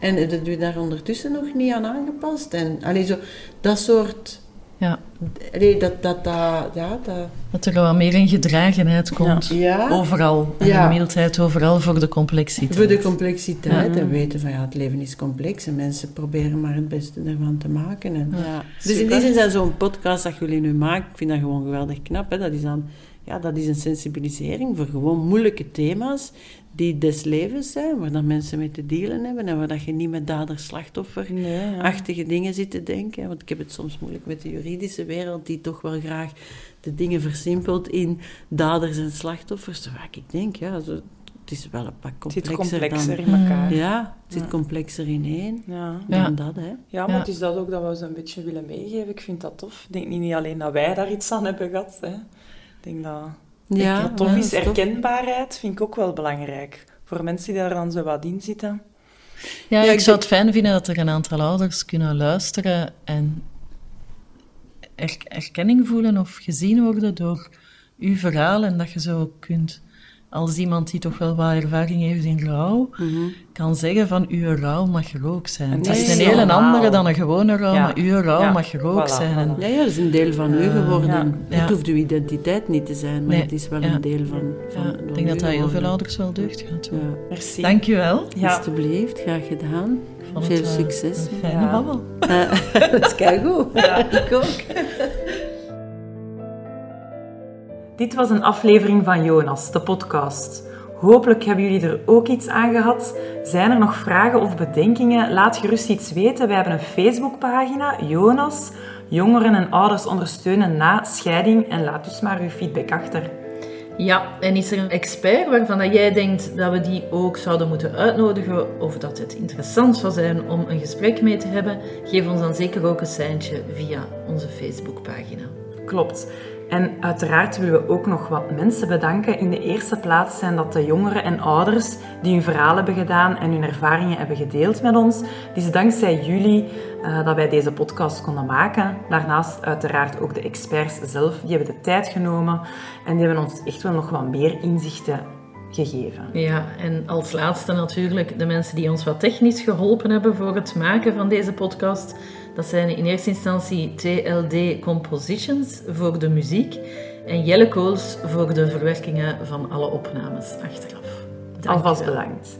En dat je daar ondertussen nog niet aan aangepast. En allee, zo, dat soort... Ja. Allee, dat, dat, dat, ja, dat... dat er wel meer in gedragenheid komt. Ja. Overal. En ja. mildheid overal voor de complexiteit. Voor de complexiteit. En weten van ja, het leven is complex. En mensen proberen maar het beste ervan te maken. En, ja. Dus in die zin zijn zo'n podcast dat jullie nu maken, ik vind dat gewoon geweldig knap. Hè? Dat is dan ja, dat is een sensibilisering voor gewoon moeilijke thema's die des levens zijn, waar dat mensen mee te dealen hebben en waar dat je niet met dader-slachtoffer-achtige dingen zit te denken. Want ik heb het soms moeilijk met de juridische wereld, die toch wel graag de dingen versimpelt in daders en slachtoffers. Waar ik denk, ja, zo, het is wel een pak complexer. Het zit complexer in elkaar. Ja, het zit complexer in één ja. dan dat. Hè. Ja, maar het is dat ook dat we ze een beetje willen meegeven. Ik vind dat tof. Ik denk niet alleen dat wij daar iets aan hebben gehad. Hè denk dat ja, tof is. Herkenbaarheid vind ik ook wel belangrijk. Voor mensen die daar dan zo wat in zitten. Ja, ik, zou het fijn vinden dat er een aantal ouders kunnen luisteren en erkenning voelen of gezien worden door uw verhaal en dat je zo kunt als iemand die toch wel wat ervaring heeft in rouw, mhm. kan zeggen van uw rouw mag er ook zijn. Het is een hele andere dan een gewone rouw, maar uw rouw mag er ook zijn. Ja, ja, dat is een deel van u geworden. Het hoeft uw identiteit niet te zijn, maar het is wel een deel van, van Ik denk dat dat heel veel ouders wel deugd gaat doen. Merci. Dank je wel. Alsjeblieft, graag gedaan. Veel eh, succes. Een fijne babbel. Uh, *laughs* dat is keigoed. Ja, ik ook. *laughs* Dit was een aflevering van Jonas, de podcast. Hopelijk hebben jullie er ook iets aan gehad. Zijn er nog vragen of bedenkingen? Laat gerust iets weten. Wij hebben een Facebookpagina, Jonas. Jongeren en ouders ondersteunen na scheiding. En laat dus maar uw feedback achter. Ja, en is er een expert waarvan jij denkt dat we die ook zouden moeten uitnodigen of dat het interessant zou zijn om een gesprek mee te hebben? Geef ons dan zeker ook een seintje via onze Facebookpagina. Klopt. En uiteraard willen we ook nog wat mensen bedanken. In de eerste plaats zijn dat de jongeren en ouders die hun verhaal hebben gedaan en hun ervaringen hebben gedeeld met ons. Het is dankzij jullie uh, dat wij deze podcast konden maken. Daarnaast uiteraard ook de experts zelf. Die hebben de tijd genomen en die hebben ons echt wel nog wat meer inzichten gegeven. Ja, en als laatste natuurlijk de mensen die ons wat technisch geholpen hebben voor het maken van deze podcast. Dat zijn in eerste instantie TLD Compositions voor de muziek en Jelle Kools voor de verwerkingen van alle opnames achteraf. Dank Alvast bedankt.